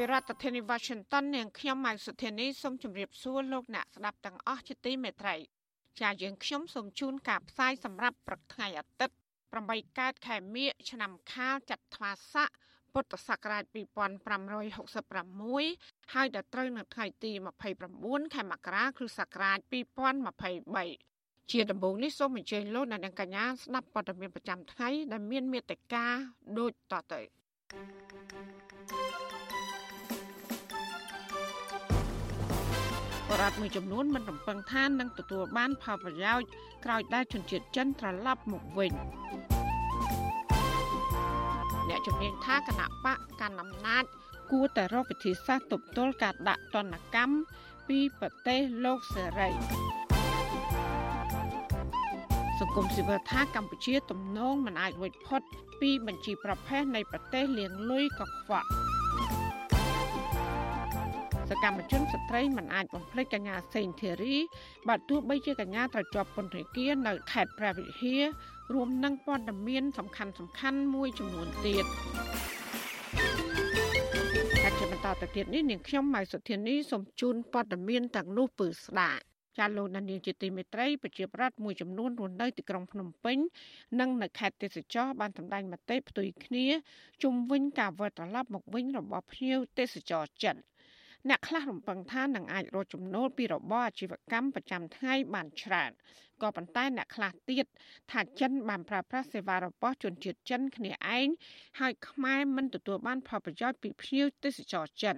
ពីរដ្ឋធានី Washington នាងខ្ញុំម៉ៅសុធានីសូមជម្រាបសួរលោកអ្នកស្ដាប់ទាំងអស់ជាទីមេត្រីចាយើងខ្ញុំសូមជូនការផ្សាយសម្រាប់ព្រឹកថ្ងៃអាទិត្យ8កើតខែមិញឆ្នាំខាលចត្វាស័កពុទ្ធសករាជ2566ហើយដល់ត្រូវនៅថ្ងៃទី29ខែមករាគ្រិស្តសករាជ2023ជាដំបូងនេះសូមអញ្ជើញលោកអ្នកនាងកញ្ញាស្ដាប់ព័ត៌មានប្រចាំថ្ងៃដែលមានមេត្តាដូចតទៅ បរដ្ឋមួយចំនួនមិនរំពឹងថានឹងទទួលបានផលប្រយោជន៍ក្រោយដែលជនជាតិចិនត្រឡប់មកវិញអ្នកជំនាញថាគណៈបកកណ្ដាលអំណាចគួរតែរកវិធីសាស្ត្រទប់ទល់ការដាក់ទណ្ឌកម្មពីប្រទេសលោកសេរីសង្គមស៊ីវិលថាកម្ពុជាទំនងមិនអាចរួចផុតពីបញ្ជីប្រភេទនៃប្រទេសលៀងលុយកខ្វក់ សកម្មជនស្ត្រីមិនអាចបំភ្លេចកញ្ញាសេងធីរីបើទោះបីជាកញ្ញាត្រូវជាប់ពន្ធនាគារនៅខេត្តព្រះវិហាររួមនឹងព័ត៌មានសំខាន់សំខាន់មួយចំនួនទៀតតែជាបន្តទៅទៀតនេះនាងខ្ញុំម៉ៃសុធានីសូមជូនព័ត៌មានទាំងនោះពឺស្ដាប់ចាលោកនានីជាទីមេត្រីប្រជាប្រដ្ឋមួយចំនួនរស់នៅទីក្រុងភ្នំពេញនិងនៅខេត្តទេសចរបានសម្ដែងមតិផ្ទុយគ្នាជុំវិញការវិលត្រឡប់មកវិញរបស់ភ្ញៀវទេសចរចិន អ្នកខ្លះរំពឹងថានឹងអាចរកចំណូលពីរបរអាជីវកម្មប្រចាំថ្ងៃបានច្រើនក៏ប៉ុន្តែអ្នកខ្លះទៀតថាចិនបានប្រើប្រាស់សេវារបស់ជនជាតិចិនគ្នាឯងហើយខ្មែរមិនទទួលបានផលប្រយោជន៍ពីភ្ញៀវទេសចរចិន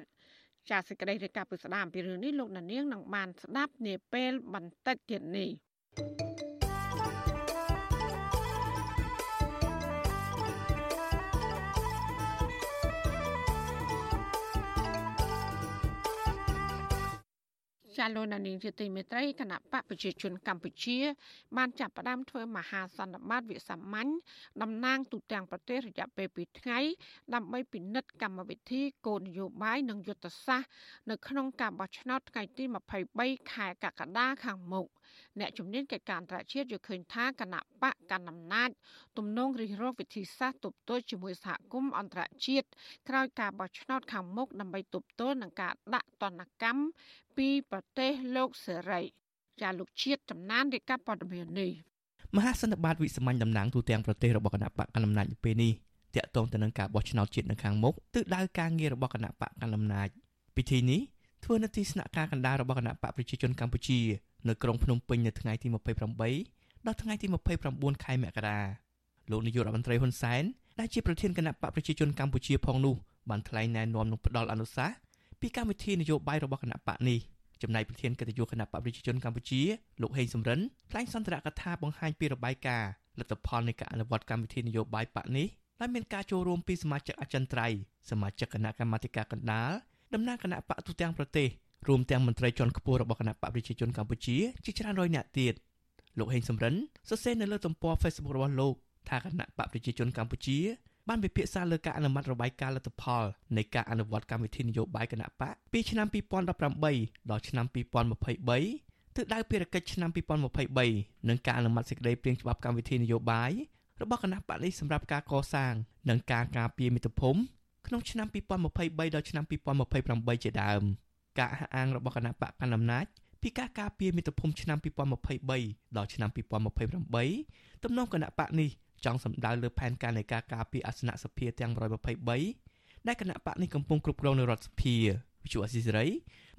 ចាសសេចក្តីរាយការណ៍ពីស្ដាមពីរឿងនេះលោកនាងនឹងបានស្ដាប់នាពេលបន្តិចទៀតនេះ thank you ចាលោកនានីជាទីមេត្រីគណៈបកប្រជាជនកម្ពុជា បានចាប់ផ្ដើមធ្វើមហាសន្និបាតវិសាមញ្ញតំណាងទូទាំងប្រទេសរយៈពេល2ថ្ងៃដើម្បីពិនិត្យកម្មវិធីគោលនយោបាយនិងយុទ្ធសាស្ត្រនៅក្នុងការបោះឆ្នោតថ្ងៃទី23ខែកក្កដាខាងមុខ អ្នកជំនាញកិច្ចការអន្តរជាតិយល់ឃើញថាគណៈបកកណ្ដាលអំណាចទំនងរិះរកវិធីសាស្ត្រទប់ទល់ជាមួយសហគមន៍អន្តរជាតិក្រោយការបោះឆ្នោតខាងមុខដើម្បីទប់ទល់នឹងការដាក់ទណ្ឌកម្មពីប្រទេសលោកសេរីចាលោកជាតិចំណានរាយការណ៍ព័ត៌មាននេះមហាសន្និបាតវិសាមញ្ញតំណាងទូទាំងប្រទេសរបស់គណៈបកកណ្ដាលអំណាចនៅពេលនេះតាក់ទងទៅនឹងការបោះឆ្នោតជាតិនៅខាងមុខទិដៅការងាររបស់គណៈបកកណ្ដាលអំណាចពិធីនេះធ្វើនៅទីស្នាក់ការកណ្ដាលរបស់គណៈបកប្រជាជនកម្ពុជា នៅក្រុងភ្នំពេញនៅថ្ងៃទី28ដល់ថ្ងៃទី29ខែមករាលោកនាយករដ្ឋមន្ត្រីហ៊ុនសែនដែលជាប្រធានគណៈបកប្រជាជនកម្ពុជាផងនោះបានថ្លែងណែនាំនឹងផ្ដល់អនុសាសន៍ពីកម្មវិធីនយោបាយរបស់គណៈបកនេះចំណែកប្រធានកិត្តិយសគណៈបកប្រជាជនកម្ពុជាលោកហេងសំរិនថ្លែងសន្ទរកថាបង្ហាញពីរបាយការណ៍លទ្ធផលនៃការអនុវត្តកម្មវិធីនយោបាយបកនេះដែលមានការចូលរួមពីសមាជិកអចិន្ត្រៃយ៍សមាជិកគណៈកម្មាធិការកណ្ដាលតំណាងគណៈបកទូទាំងប្រទេស រួមទាំងមន្ត្រីជាន់ខ្ពស់របស់គណៈបកប្រជាជនកម្ពុជាជាច្រើនរយនាក់ទៀតលោកហេងសំរិនសរសេរនៅលើទំព័រ Facebook របស់លោកថាគណៈបកប្រជាជនកម្ពុជាបានពិភាក្សាលើការអនុម័តរបាយការណ៍លទ្ធផលនៃការអនុវត្តកម្មវិធីនយោបាយគណៈបកពីឆ្នាំ2018ដល់ឆ្នាំ2023ទិសដៅភារកិច្ចឆ្នាំ2023និងការអនុម័តសេចក្តីព្រាងច្បាប់កម្មវិធីនយោបាយរបស់គណៈបកនេះសម្រាប់ការកសាងនិងការការពារមាតុភូមិក្នុងឆ្នាំ2023ដល់ឆ្នាំ2028ជាដើម ការអះអាងរបស់គណៈបកកណ្ដាលអំណាចពីការការពារមាតុភូមិឆ្នាំ2023ដល់ឆ្នាំ2028ទំនងគណៈបកនេះចង់សម្ដៅលើផែនការនៃការការពារអាសនៈសភាទាំង123ដែលគណៈបកនេះកំពុងគ្រប់គ្រងនៅរដ្ឋសភាវិទ្យុអស៊ីសេរី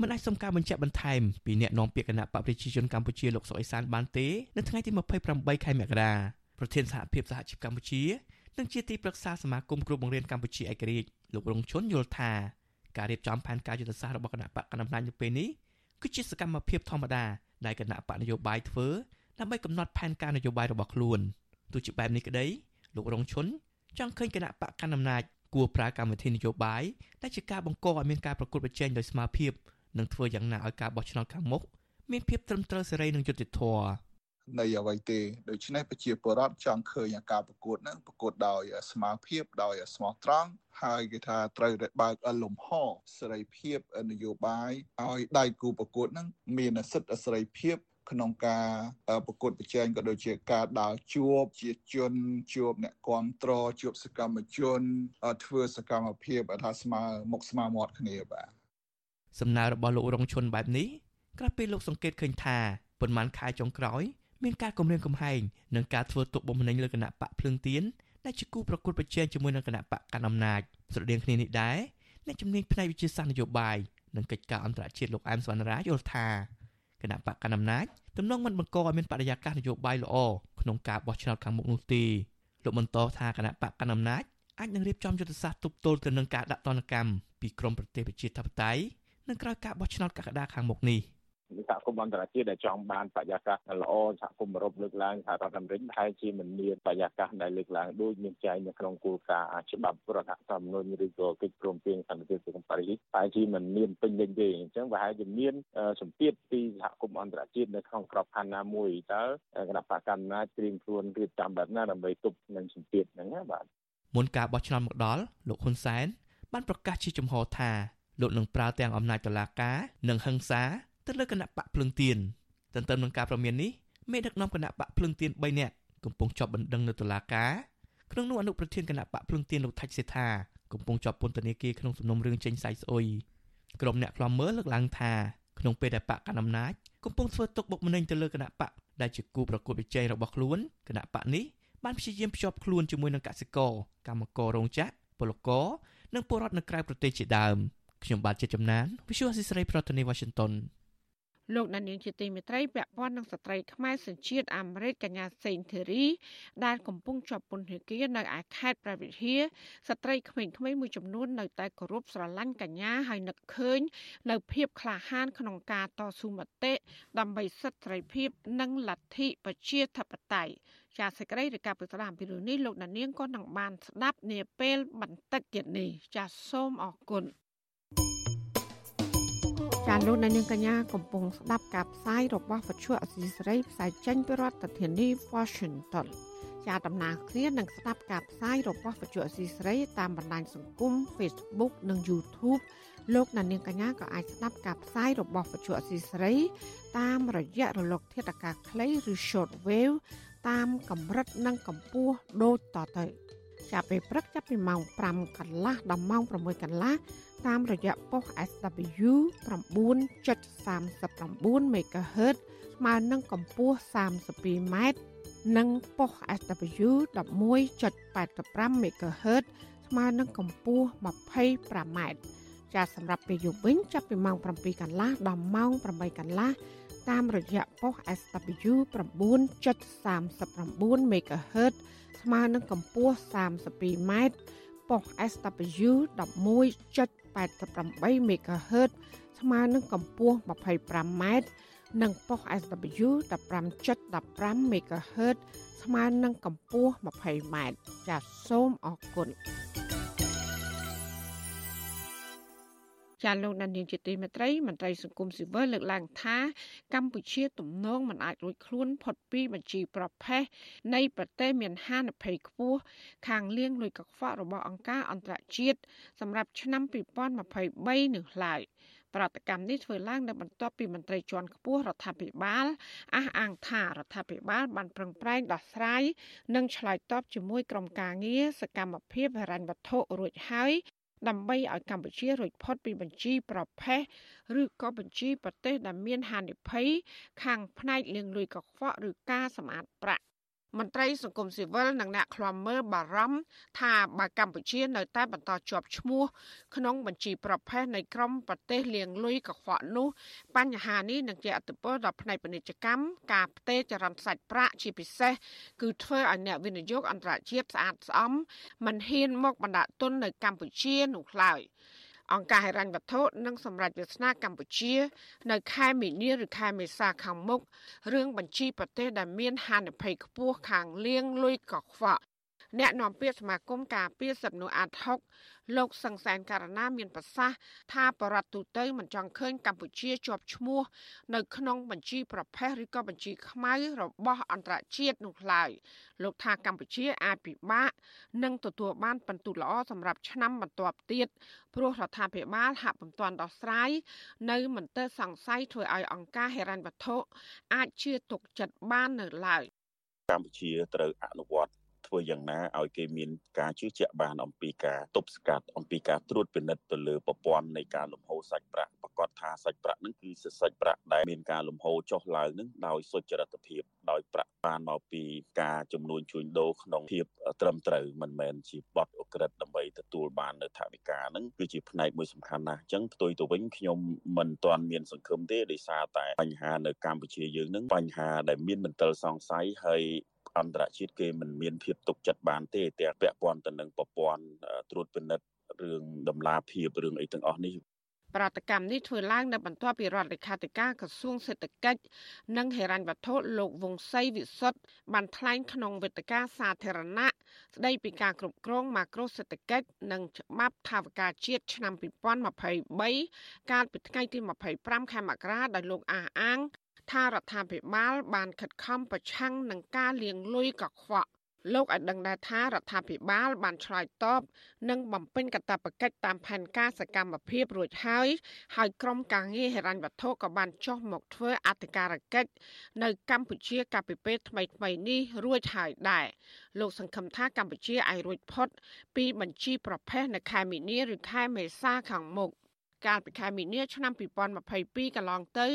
មិនអាចសុំការបញ្ជាក់បន្ថែមពីអ្នកនាំពាក្យគណៈបកប្រជាជនកម្ពុជាលោកសុកអេសានបានទេនៅថ្ងៃទី28ខែមករាប្រធានសហភាពសហជីពកម្ពុជានិងជាទីប្រឹក្សាសមាគមគ្រូបង្រៀនកម្ពុជាឯករាជ្យលោករងឈុនយល់ថា ការរៀបចំផែនការយុទ្ធសាស្ត្ររបស់គណៈបកកណ្ដាលអំណាចនៅពេលនេះគឺជាសកម្មភាពធម្មតាដែលគណៈបកនយោបាយធ្វើដើម្បីកំណត់ផែនការនយោបាយរបស់ខ្លួន។ទោះជាបែបនេះក្តីលោករងឈុនចង់ឃើញគណៈបកកណ្ដាលអំណាចគួរប្រើកម្មវិធីនយោបាយដែលជាការបង្កឲ្យមានការប្រកួតប្រជែងដោយស្មារភាពនឹងធ្វើយ៉ាងណាឲ្យការបោះឆ្នោតខាងមុខមានភាពត្រឹមត្រូវសេរីនិងយុត្តិធម៌ នៃអ្វីទេដូច្នេះប្រជាពលរដ្ឋចង់ឃើញការប្រកួតហ្នឹងប្រកួតដោយស្មារភាពដោយស្មោះត្រង់ហើយគេថាត្រូវតែបើកលំហសេរីភាពនយោបាយឲ្យដៃគូប្រកួតហ្នឹងមានសិទ្ធិសេរីភាពក្នុងការប្រកួតប្រជែងក៏ដូចជាការដើរជួបជាជនជួបអ្នកគ្រប់គ្រងជួបសកម្មជនធ្វើសកម្មភាពថាស្មើមុខស្មើមាត់គ្នាបាទសំណើរបស់លោករងឈុនបែបនេះក្រោយពេលលោកសង្កេតឃើញថាប៉ុន្មានខែចុងក្រោយ មានការគម្រាមកំហែងនិងការធ្វើទុកបុកម្នេញលើគណៈបកភ្លើងទៀនដែលជាគូប្រកួតប្រជែងជាមួយនឹងគណៈបកកណ្ដាលអំណាចស្រដៀងគ្នានេះដែរអ្នកជំនាញផ្នែកវិទ្យាសាស្ត្រនយោបាយនិងកិច្ចការអន្តរជាតិលោកអែមសវណ្ណរាយល់ថាគណៈបកកណ្ដាលអំណាចទំនងមិនបង្កឲ្យមានបរិយាកាសនយោបាយល្អក្នុងការបោះឆ្នោតខាងមុខនោះទេលោកបន្តថាគណៈបកកណ្ដាលអំណាចអាចនឹងរៀបចំយុទ្ធសាស្ត្រទប់ទល់ទៅនឹងការដាក់ទណ្ឌកម្មពីក្រមប្រទេសប្រជាធិបតេយ្យនៅក្រៅការបោះឆ្នោតកក្កដាខាងមុខនេះ។ សហគមន៍អន្តរជាតិដែលចង់បានបរិយាកាសល្អសហគមន៍អឺរ៉ុបលើកឡើងសហរដ្ឋអាមេរិកហើយជាមិនមានបរិយាកាសដែលលើកឡើងដូចមានចែងនៅក្នុងគោលការណ៍ច្បាប់រដ្ឋធម្មនុញ្ញឬក៏កិច្ចព្រមព្រៀងសន្តិភាពសង្គមប៉ារីសហើយជាមិនមានពេញលេញទេអញ្ចឹងប្រហែលជាមានសម្ពាធពីសហគមន៍អន្តរជាតិនៅក្នុងក្របខ័ណ្ឌណាមួយតើគណៈបកកម្មាត្រៀមខ្លួនរៀបចំបែបណាដើម្បីទប់នឹងសម្ពាធហ្នឹងណាបាទមុនការបោះឆ្នោតមកដល់លោកហ៊ុនសែនបានប្រកាសជាចំហថាលោកនឹងប្រើទាំងអំណាចតុលាការនិងហិង្សា ទៅលើគណៈបកភ្លឹងទៀនទន្ទឹមនឹងការប្រមាននេះមេដឹកនាំគណៈបកភ្លឹងទៀន3នាក់កំពុងជាប់បណ្ដឹងនៅតុលាការក្នុងនោះអនុប្រធានគណៈបកភ្លឹងទៀនលោកថាច់សេថាកំពុងជាប់ពន្ធនាគារក្នុងសំណុំរឿងចេញសាយស្អុយក្រុមអ្នកខ្លាំមើលលើកឡើងថាក្នុងពេលដែលបកកណ្ដាលអំណាចកំពុងធ្វើទុកបុកម្នេញទៅលើគណៈបកដែលជាគូប្រកួតប្រជែងរបស់ខ្លួនគណៈបកនេះបានព្យាយាមភ្ជាប់ខ្លួនជាមួយនឹងកសិករកម្មកររោងចក្រពលករនិងពលរដ្ឋនៅក្រៅប្រទេសជាដើមខ្ញុំបាទជាចំណាន Visual Assisray ប្រធានាទី Washington លោកដានៀងជាទីមេត្រីពាក់ព័ន្ធនឹងស្ត្រីខ្មែរសញ្ជាតិអាមេរិកកញ្ញាសេងធីរីដែលកំពុងជាប់ពន្ធនាគារនៅឯខេត្តប្រវត្តិហាស្ត្រីក្មេងៗមួយចំនួននៅតែគោរពស្រឡាញ់កញ្ញាហើយនឹកឃើញនៅភាពក្លាហានក្នុងការតស៊ូមតិដើម្បីសិទ្ធិសេរីភាពនិងលទ្ធិប្រជាធិបតេយ្យចាសសេចក្តីរាយការណ៍ពីស្ដាមពីរឿងនេះលោកដានៀងក៏នឹងបានស្ដាប់នាពេលបន្តិចទៀតនេះចាសសូមអរគុណ ចាលោកនាងកញ្ញាកំពុងស្ដាប់ការផ្សាយរបស់វិទ្យុអសីសេរីផ្សាយចេញពីរដ្ឋធានី Washington ជាដំណើរគ្នានឹងស្ដាប់ការផ្សាយរបស់វិទ្យុអសីសេរីតាមបណ្ដាញសង្គម Facebook និង YouTube លោកនាងកញ្ញាក៏អាចស្ដាប់ការផ្សាយរបស់វិទ្យុអសីសេរីតាមរយៈរលក ធាតុអាកាសខ្លីឬ Short Wave តាមកម្រិតនិងកម្ពស់ដូចតទៅចាប់ពេលព្រឹកចាប់ពីម៉ោង5កន្លះដល់ម៉ោង6កន្លះ តាមរយៈប៉ុស SW 9.39 MHz ស្មើនឹងកម្ពស់ 32m និងប៉ុស SW 11.85 MHz ស្មើនឹងកម្ពស់ 25m ចាសសម្រាប់ពេលយប់វិញចាប់ពីម៉ោង7កន្លះដល់ម៉ោង8កន្លះតាមរយៈប៉ុស SW 9.39 MHz ស្មើនឹងកម្ពស់ 32m ប៉ុស SW 11.88 MHz ស្មើនឹងកម្ពស់ 25m និងប៉ុស SW 15.15 MHz ស្មើនឹងកម្ពស់ 20m ចាសសូមអរគុណ ចាលោកដានៀងជាទីមេត្រីមន្ត្រីសង្គមស៊ីវិលលើកឡើងថា កម្ពុជាទំនងមិនអាចរួចខ្លួនផុតពីបញ្ជីប្រភេទនៃប្រទេសមានហានិភ័យខ្ពស់ខាងលៀងលុយកខ្វក់របស់អង្គការអន្តរជាតិសម្រាប់ឆ្នាំ2023នេះឡើយប្រតិកម្មនេះធ្វើឡើងនៅបន្ទាប់ពីមន្ត្រីជាន់ខ្ពស់រដ្ឋាភិបាលអះអាងថារដ្ឋាភិបាលបានប្រឹងប្រែងដោះស្រាយនិងឆ្លើយតបជាមួយក្រុមការងារសកម្មភាពហិរញ្ញវត្ថុរួចហើយ ដើម្បីឲ្យកម្ពុជារួចផុតពីបញ្ជីប្រភេទឬក៏បញ្ជីប្រទេសដែលមានហានិភ័យខាងផ្នែកលាងលុយកខ្វក់ឬការសម្អាតប្រាក់ មន្ត្រីសង្គមស៊ីវិលនិងអ្នកខ្លាំមើលបារម្ភថាបើកម្ពុជានៅតែបន្តជាប់ឈ្មោះក្នុងបញ្ជីប្រភេទនៃក្រុមប្រទេសលៀងលុយកខ្វក់នោះបញ្ហានេះនឹងជាអត្តពលដល់ផ្នែកពាណិជ្ជកម្មការផ្ទេរចរន្តសាច់ប្រាក់ជាពិសេសគឺធ្វើឲ្យអ្នកវិនិយោគអន្តរជាតិស្អាតស្អំមិនហ៊ានមកបណ្ដាក់ទុននៅកម្ពុជានោះឡើយ។ អង្គការហិរញ្ញវត្ថុនិងសម្រាប់វាសនាកម្ពុជា នៅខែមីនាឬខែមេសាខាងមុខរឿងបញ្ជីប្រទេសដែលមានហានិភ័យខ្ពស់ខាងលៀងលុយកខ្វក់ អ្នកនាំពាក្យសមាគមការពារសិទ្ធិមនុស្សអាត6លោកសង្សានករណាមានប្រសាសន៍ថាបរដ្ឋទូទៅមិនចង់ឃើញកម្ពុជាជាប់ឈ្មោះនៅក្នុងបញ្ជីប្រភេទឬក៏បញ្ជីខ្មៅរបស់អន្តរជាតិនោះឡើយលោកថាកម្ពុជាអាចពិបាកនឹងទទួលបានពិន្ទុល្អសម្រាប់ឆ្នាំបន្ទាប់ទៀតព្រោះរដ្ឋាភិបាលហាក់ពុំទាន់ដោះស្រាយនៅមន្ទិលសង្ស័យធ្វើឲ្យអង្គការហិរញ្ញវត្ថុអាចជឿទុកចិត្តបាននៅឡើយកម្ពុជាត្រូវអនុវត្ត ធ្វើយ៉ាងណាឲ្យគេមានការជឿជាក់បានអំពីការទប់ស្កាត់អំពីការត្រួតពិនិត្យទៅលើប្រព័ន្ធនៃការលំហូរសាច់ប្រាក់ប្រកាសថាសាច់ប្រាក់នឹងគឺសាច់ប្រាក់ដែលមានការលំហូរចុះឡើងនឹងដោយសុចរិតភាពដោយប្រាក់បានមកពីការចំនួនជួញដូរក្នុងភាពត្រឹមត្រូវមិនមែនជាបទអក្រិតដើម្បីទទួលបាននៅថវិកានឹងគឺជាផ្នែកមួយសំខាន់ណាស់អញ្ចឹងផ្ទុយទៅវិញខ្ញុំមិនទាន់មានសង្ឃឹមទេដោយសារតែបញ្ហានៅកម្ពុជាយើងនឹងបញ្ហាដែលមានមន្ទិលសង្ស័យហើយ អន្តរជាតិគេមិនមានភាពទុកចិត្តបានទេទាំងពាក់ព័ន្ធទៅនឹងប្រព័ន្ធត្រួតពិនិត្យរឿងដំណាភាពរឿងអីទាំងអស់នេះប្រតិកម្មនេះធ្វើឡើងនៅបន្ទាប់ពីរដ្ឋលេខាធិការក្រសួងសេដ្ឋកិច្ចនិងហិរញ្ញវត្ថុលោកវង្សីវិសុទ្ធបានថ្លែងក្នុងវេទិកាសាធារណៈស្ដីពីការគ្រប់គ្រងម៉ាក្រូសេដ្ឋកិច្ចនិងច្បាប់ថាវិការជាតិឆ្នាំ2023កាលពីថ្ងៃទី25ខែមករាដោយលោកអះអាង ថារដ្ឋាភិបាល បានខិតខំប្រឆាំងនឹងការលាងលុយកខ្វក់លោកឲ្យដឹងដែរថារដ្ឋាភិបាល បានឆ្លើយតបនិងបំពេញកាតព្វកិច្ចតាមផែនការសកម្មភាពរួចហើយហើយក្រុមការងារហិរញ្ញវត្ថុក៏បានចុះមកធ្វើអធិការកិច្ចនៅកម្ពុជាកាលពីពេលថ្មីៗនេះរួចហើយដែរលោកសង្ឃឹមថាកម្ពុជាអាចរួចផុតពីបញ្ជីប្រភេទនៅខែមីនាឬខែមេសាខាងមុខ កាលពីខែមីនាឆ្នាំ2022កន្លងទៅ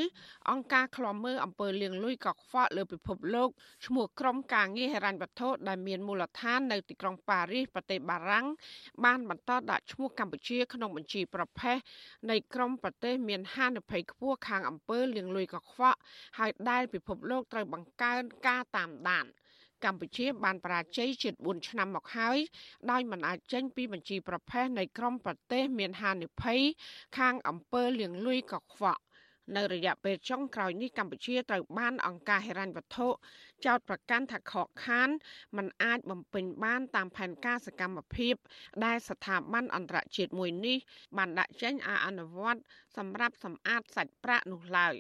អង្គការឃ្លាំមើលអំពើលាងលុយកខ្វក់លើពិភពលោកឈ្មោះក្រុមការងារហិរញ្ញវត្ថុដែលមានមូលដ្ឋាននៅទីក្រុងប៉ារីសប្រទេសបារាំងបានបន្តដាក់ឈ្មោះកម្ពុជាក្នុងបញ្ជីប្រភេទនៃក្រុមប្រទេសមានហានិភ័យខ្ពស់ខាងអំពើលាងលុយកខ្វក់ហើយដែលពិភពលោកត្រូវបង្កើនការតាមដាន។ កម្ពុជាបានបរាជ័យជិត4ឆ្នាំមកហើយដោយមិនអាចចេញពីបញ្ជីប្រភេទនៃក្រុមប្រទេសមានហានិភ័យខាងអំពើលាងលុយកខ្វក់នៅរយៈពេលចុងក្រោយនេះកម្ពុជាត្រូវបានអង្គការហិរញ្ញវត្ថុចោទប្រកាន់ថាខកខានมันអាចបំពេញបានតាមផែនការសកម្មភាពដែលស្ថាប័នអន្តរជាតិមួយនេះបានដាក់ចេញឲ្យអនុវត្តសម្រាប់សម្អាតសាច់ប្រាក់នោះឡើយ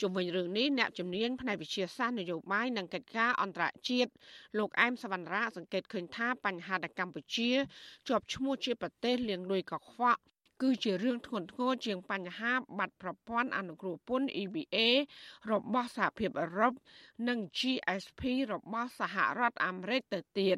ជុំវិញរឿងនេះអ្នកជំនាញផ្នែកវិទ្យាសាស្ត្រនយោបាយនិងកិច្ចការអន្តរជាតិលោកអែមសវណ្ណរាសង្កេតឃើញថាបញ្ហាដែលកម្ពុជាជាប់ឈ្មោះជាប្រទេសលាងលុយកខ្វក់គឺជារឿងធ្ងន់ធ្ងរជាងបញ្ហាបាត់ប្រព័ន្ធអនុគ្រោះពន្ធ EBA របស់សហភាពអឺរ៉ុបនិង GSP របស់សហរដ្ឋអាមេរិកទៅទៀត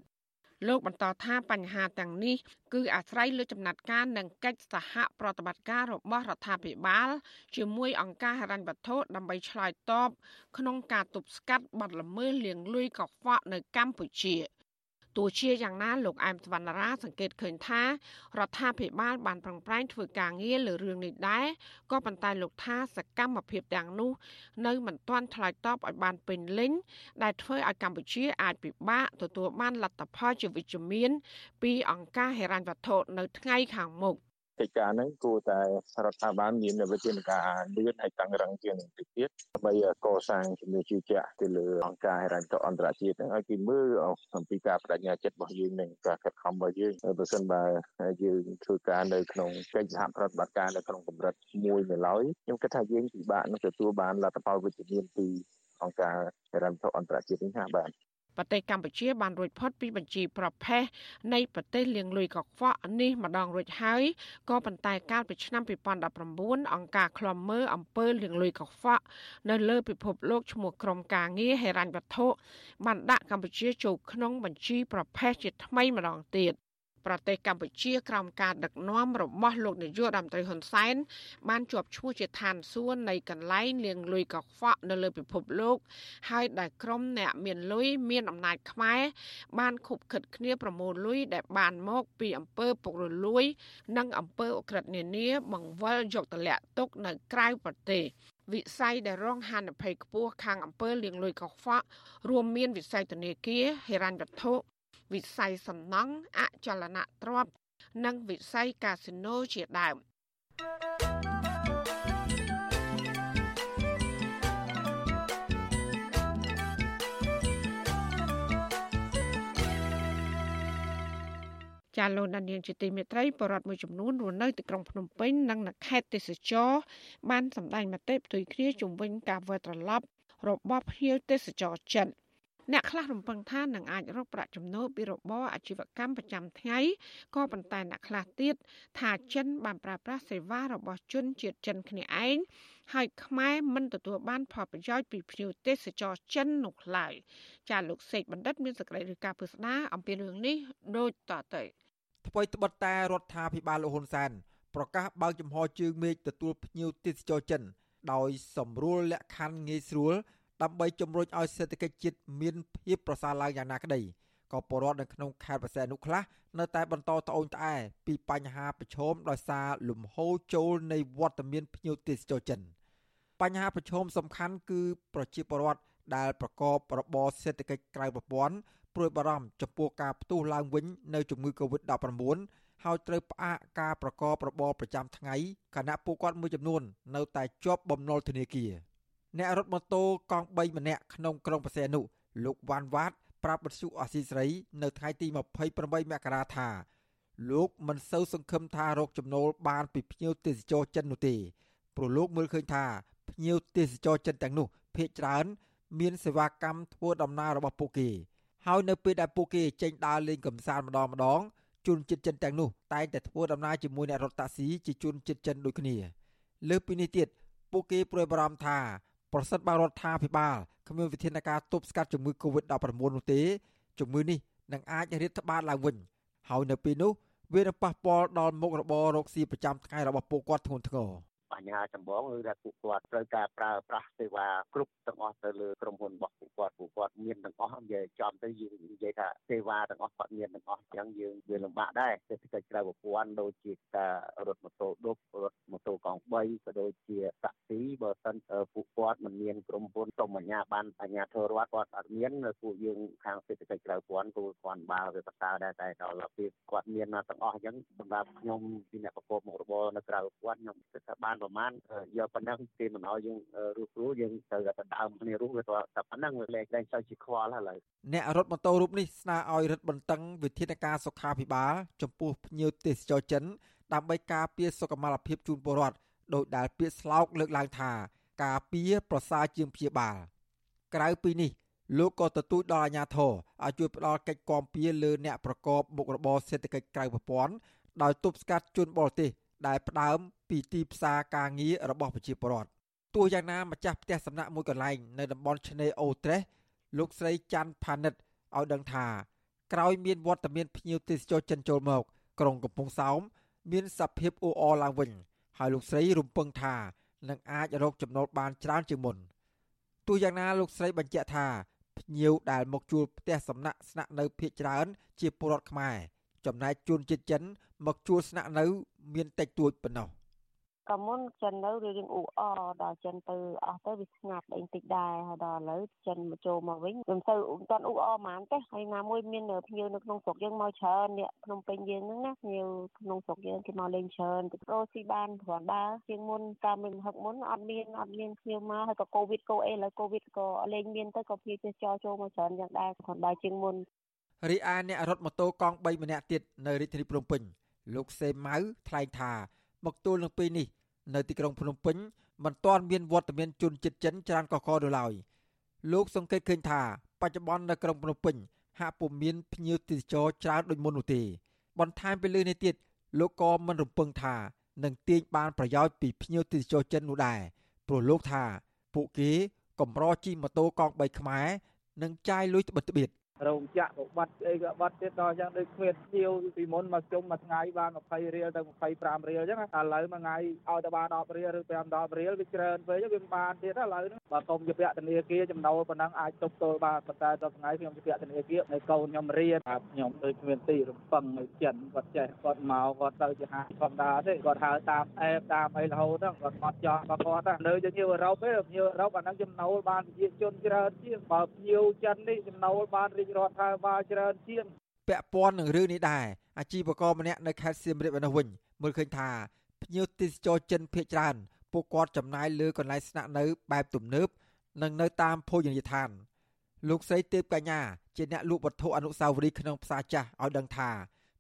លោកបន្តថាបញ្ហាទាំងនេះគឺអាស្រ័យលើចំណាត់ការនិងកិច្ចសហប្រតិបត្តិការរបស់រដ្ឋាភិបាល ជាមួយអង្គការហិរញ្ញវត្ថុដើម្បីឆ្លើយតបក្នុងការទប់ស្កាត់បទល្មើសលាងលុយកខ្វក់នៅកម្ពុជា។ ទោះជាយ៉ាងណាលោកអែមសវណ្ណរាសង្កេតឃើញថារដ្ឋាភិបាលបានប្រឹងប្រែងធ្វើការងារលើរឿងនេះដែរក៏ប៉ុន្តែលោកថាសកម្មភាពទាំងនោះ នៅមិនទាន់ឆ្លើយតបឲ្យបានពេញលេញដែលធ្វើឲ្យកម្ពុជាអាចពិបាកទទួលបានលទ្ធផលជាវិជ្ជមាន ពីអង្គការហិរញ្ញវត្ថុនៅថ្ងៃខាងមុខ កិច្ចការហ្នឹងគួរតែរដ្ឋាភិបាលមានវិធានការលឿនហើយតឹងរឹងជាងនេះទៀតដើម្បីកសាងជំនឿជឿជាក់ទៅលើអង្គការហិរញ្ញវត្ថុអន្តរជាតិហ្នឹងឲ្យគេមើលអំពីការបដិញ្ញាចិត្តរបស់យើងនិងការខិតខំរបស់យើងបើសិនបើយើងធ្វើការនៅក្នុងកិច្ចសហប្រតិបត្តិការនៅក្នុងកម្រិតមួយនៅឡើយខ្ញុំគិតថាយើងពិបាកនឹងទទួលបានលទ្ធផលវិជ្ជមានពីអង្គការហិរញ្ញវត្ថុអន្តរជាតិនេះណាបាទ ប្រទេសកម្ពុជាបានរួចផុតពីបញ្ជីប្រភេទនៃប្រទេសលាងលុយកខ្វក់នេះម្ដងរួចហើយក៏ប៉ុន្តែកាលពីឆ្នាំ2019អង្គការឃ្លាំមើលអំពើលាងលុយកខ្វក់នៅលើពិភពលោកឈ្មោះក្រុមការងារហិរញ្ញវត្ថុបានដាក់កម្ពុជាចូលក្នុងបញ្ជីប្រភេទជាថ្មីម្ដងទៀត ប្រទេសកម្ពុជាក្រោមការដឹកនាំរបស់លោកនាយករដ្ឋមន្ត្រីហ៊ុនសែនបានជាប់ឈ្មោះជាឋានសួគ៌នៃកន្លែងលាងលុយកខ្វក់នៅលើពិភពលោក ហើយដែលក្រុមអ្នកមានលុយមានអំណាចខ្មែរបានខុបខិតគ្នាប្រមូលលុយដែលបានមកពីអំពើពុករលួយ និងអំពើអក្រិតនានាបង្វិលយកទម្លាក់ទុកនៅក្រៅប្រទេសវិស័យដែលរងហានិភ័យខ្ពស់ខាងអំពើលាងលុយកខ្វក់រួមមានវិស័យធនាគារហិរញ្ញវត្ថុ វិស័យសំណង់អចលនទ្រព្យនិងវិស័យកាស៊ីណូជាដើមចាលោកដានៀងជាទីមេត្រីបរដ្ឋមួយចំនួនរស់នៅទីក្រុងភ្នំពេញនិងនៅខេត្តទេសចរបានសម្ដែងមតិផ្ទុយគ្នាជំវិញការវិលត្រឡប់របស់ភ្ញៀវទេសចរចិន អ្នកខ្លះរំពឹងថានឹងអាចរកប្រាក់ចំណូលពីរបរអាជីវកម្មប្រចាំថ្ងៃក៏ប៉ុន្តែអ្នកខ្លះទៀតថាចិនបានប្រើប្រាស់សេវារបស់ជនជាតិចិនគ្នាឯងហើយខ្មែរមិនទទួលបានផលប្រយោជន៍ពីភ្ញៀវទេសចរចិននោះឡើយចាលោកសេកបណ្ឌិតមានសេចក្តីរាយការណ៍ពុស្ដាអំពីរឿងនេះដូចតទៅថ្មីត្បិតតែរដ្ឋាភិបាលលោកហ៊ុនសែនប្រកាសបើកចំហជើងមេឃទទួលភ្ញៀវទេសចរចិនដោយសម្រួលលក្ខខណ្ឌងាយស្រួល ដើម្បីជំរុញឲ្យសេដ្ឋកិច្ចជាតិមានភាពប្រសើរឡើងយ៉ាងណាក្តីក៏ពលរដ្ឋនៅក្នុងខេត្តបរសែននោះខ្លះនៅតែបន្តត្អូញត្អែពីបញ្ហាប្រឈមដោយសារលំហូរចូលនៃវត្តមានភ្ញៀវទេសចរចិនបញ្ហាប្រឈមសំខាន់គឺប្រជាពលរដ្ឋដែលប្រកបរបរសេដ្ឋកិច្ចក្រៅប្រព័ន្ធព្រួយបារម្ភចំពោះការផ្ទុះឡើងវិញនៅជំងឺ Covid-19 ហើយត្រូវផ្អាកការប្រកបរបរប្រចាំថ្ងៃខណៈពួកគាត់មួយចំនួន នៅតែជាប់បំណុលធនាគារ អ្នករត់ម៉ូតូកង់3ម្នាក់ក្នុងក្រុងបរសែននោះលោកវ៉ាន់វ៉ាតប្រាប់បទសុអសីស្រី នៅថ្ងៃទី28មករាថាលោកមិនសូវសង្ឃឹមថារកចំណូលបានពីភ្ញៀវទេសចរចិននោះទេព្រោះលោកមើលឃើញថាភ្ញៀវទេសចរចិនទាំងនោះភ ieck ច្រើន មានសេវាកម្មធ្វើដំណើររបស់ពួកគេហើយនៅពេលដែលពួកគេចេញដើរលេងកម្សាន្តម្ដងម្ដងជនជាតិចិនទាំងនោះតែងតែធ្វើដំណើរជាមួយអ្នករត់តាក់ស៊ីជាជនជាតិចិនដូចគ្នា លើពីនេះទៀតពួកគេព្រួយបារម្ភថា ប្រសិនបើរដ្ឋាភិបាលគ្មានវិធានការទប់ស្កាត់ជំងឺ Covid-19 នោះទេជំងឺនេះនឹងអាចរាតត្បាតឡើងវិញហើយនៅពេលនោះវានឹងប៉ះពាល់ដល់មុខរបររកស៊ីប្រចាំថ្ងៃរបស់ពួកគាត់ធ្ងន់ធ្ងរ បញ្ហាចម្បងគឺថាពួកគាត់ត្រូវការប្រើប្រាស់សេវាគ្រប់ទាំងអស់ទៅលើក្រុមហ៊ុនរបស់ពួកគាត់ពួកគាត់មានទាំងអស់និយាយចំទៅយើងនិយាយថាសេវាទាំងអស់គាត់មានទាំងអស់អញ្ចឹងយើងវាលំបាកដែរសេដ្ឋកិច្ចក្រៅប្រព័ន្ធដូចជាការរត់ម៉ូតូឌុបរត់ម៉ូតូកង់3ក៏ដូចជាតាក់ស៊ីបើសិនពួកគាត់មិនមានក្រុមហ៊ុនសុំអាជ្ញាប័ណ្ណអាជ្ញាធររដ្ឋគាត់អត់មានពួកយើងខាងសេដ្ឋកិច្ចក្រៅប្រព័ន្ធគឺគាត់បើវាប្រសើរដែរតែដល់ពេលគាត់មានទាំងអស់អញ្ចឹងសម្រាប់ខ្ញុំពីអ្នកប្រកបមុខរបរនៅក្រៅប្រព័ន្ធខ្ញុំគិតថាបានប្រមាណយកប៉ុណ្ណឹងគេមិនឲ្យយើងរស់រួយើងត្រូវតែដើមគ្នារស់វាតែប៉ុណ្ណឹងវាលែងតែទៅជាខ្វល់ហើយអ្នករត់ម៉ូតូរូបនេះស្នើឲ្យរឹតបន្តឹងវិធានការសុខាភិបាលចំពោះភ្ញៀវទេសចរចិនដើម្បីការពារសុខុមាលភាពជូនពលរដ្ឋដោយដែលពាក្យស្លោកលើកឡើងថា ការពារប្រសើរជាងព្យាបាល ក្រៅពីនេះលោកក៏ទទូចដល់អាជ្ញាធរឲ្យជួយផ្ដល់កិច្ចគាំពារលើអ្នកប្រកបមុខរបរសេដ្ឋកិច្ចក្រៅប្រព័ន្ធដោយទប់ស្កាត់ជនបរទេស ដែលផ្ដើមពីទីផ្សារការងាររបស់ប្រជាពលរដ្ឋទោះយ៉ាងណាម្ចាស់ផ្ទះសំណាក់មួយកន្លែងនៅតំបន់ឆ្នេរអូត្រេសលោកស្រីច័ន្ទផានិតឲ្យដឹងថាក្រោយមានវត្តមានភ្ញៀវទេសចរចិនចូលមក ក្រុងកំពង់សោមមានសភាពអ៊ូអរឡើងវិញហើយលោកស្រីរំពឹងថានឹងអាចរកចំណូលបានច្រើនជាងមុនទោះយ៉ាងណាលោកស្រីបញ្ជាក់ថាភ្ញៀវដែលមកជួលផ្ទះសំណាក់ស្នាក់នៅភ ieck ច្រើន ជាពលរដ្ឋខ្មែរ ចំណែកជនជាតិចិន មកជួលស្នាក់នៅ មានតិចតួចប៉ុណ្ណោះ។ក៏មុនចិននៅរឿងអ៊ូអដល់ចិនទៅអស់ទៅវាស្ងាត់អីតិចដែរហើយដល់ឥឡូវចិនមកចូលមកវិញមិនទៅមិនតាន់អ៊ូអហ្មងទេហើយណាមួយមានភ្ញៀវនៅក្នុងស្រុកយើងមកច្រើនអ្នកក្នុងពេញយើងហ្នឹងណាភ្ញៀវក្នុងស្រុកយើងគេមកលេងច្រើនទៅប្រូស៊ីបានគ្រាន់ដើរជាងមុនតាមមិនហឹកមុនអត់មានអត់មានភ្ញៀវមកហើយក៏កូវីដកូអីឥឡូវកូវីដក៏លេងមានទៅក៏ភ្ញៀវទេសចរចូលមកច្រើនយ៉ាងដែរគ្រាន់ដើរជាងមុន រីឯអ្នករត់ម៉ូតូកង់3ម្នាក់ទៀតនៅរាជធានីភ្នំពេញលោកសេម៉ៅថ្លែងថាមកទល់នឹងពេលនេះនៅទីក្រុងភ្នំពេញមិនទាន់មានវត្តមានជនជាតិចិនច្រើនកកនៅឡើយលោកសង្កេតឃើញថាបច្ចុប្បន្ននៅក្រុងភ្នំពេញហាក់ពុំមានភ្ញៀវទេសចរច្រើនដូចមុននោះទេ បន្ថែមពីលើនេះទៀតលោកក៏មិនរំពឹងថានឹងទាញបានប្រយោជន៍ពីភ្ញៀវទេសចរចិននោះដែរព្រោះលោកថាពួកគេកម្រជិះម៉ូតូកង់3ខ្មែរនឹងចាយលុយត្បិតត្បៀត រោងចក្រក៏បាត់អីក៏បាត់ទៀតដល់យ៉ាងដូចគ្មានជាវពីមុនមកជុំមួយថ្ងៃបាន20រៀលទៅ25រៀលអញ្ចឹងឥឡូវមួយថ្ងៃឲ្យតែបាន10រៀលឬ5 10រៀលវាច្រើនពេកវាមិនបានទៀតឥឡូវហ្នឹងបើកុំជាពាក់ធនាគារចំណូលប៉ុណ្ណឹងអាចទប់ទល់បានប៉ុន្តែដល់ថ្ងៃខ្ញុំជាពាក់ធនាគារនៅកូនខ្ញុំរៀនខ្ញុំដូចគ្មានទីរំពឹងនៅចិនគាត់ចេះគាត់មកគាត់ទៅជាហាធម្មតាទេគាត់ហៅតាមអេបតាមអីរហូតហ្នឹងគាត់គាត់ចង់គាត់គាត់នៅជាញៀវអឺរ៉ុបទេញៀវអឺរ៉ុបអាហ្នឹងចំណូលបានប្រជាជនច្រើនជាងបើញៀវចិននេះចំណូលបានរីករដ្ឋាភិបាលច្រើនជាងពាក់ព័ន្ធនឹងរឿងនេះដែរអាជីវករម្នាក់នៅខេត្តសៀមរាបឯនោះវិញមើលឃើញថាភ្ញៀវទេសចរចិនភ ieck ច្រើនពួកគាត់ចំណាយលើកន្លែងស្នាក់នៅបែបទំនើបនិងនៅតាមភោជនីយដ្ឋានលោកស្រីទេពកញ្ញាជាអ្នកលក់វត្ថុអនុស្សាវរីយ៍ក្នុងផ្សារចាស់ឲ្យដឹងថា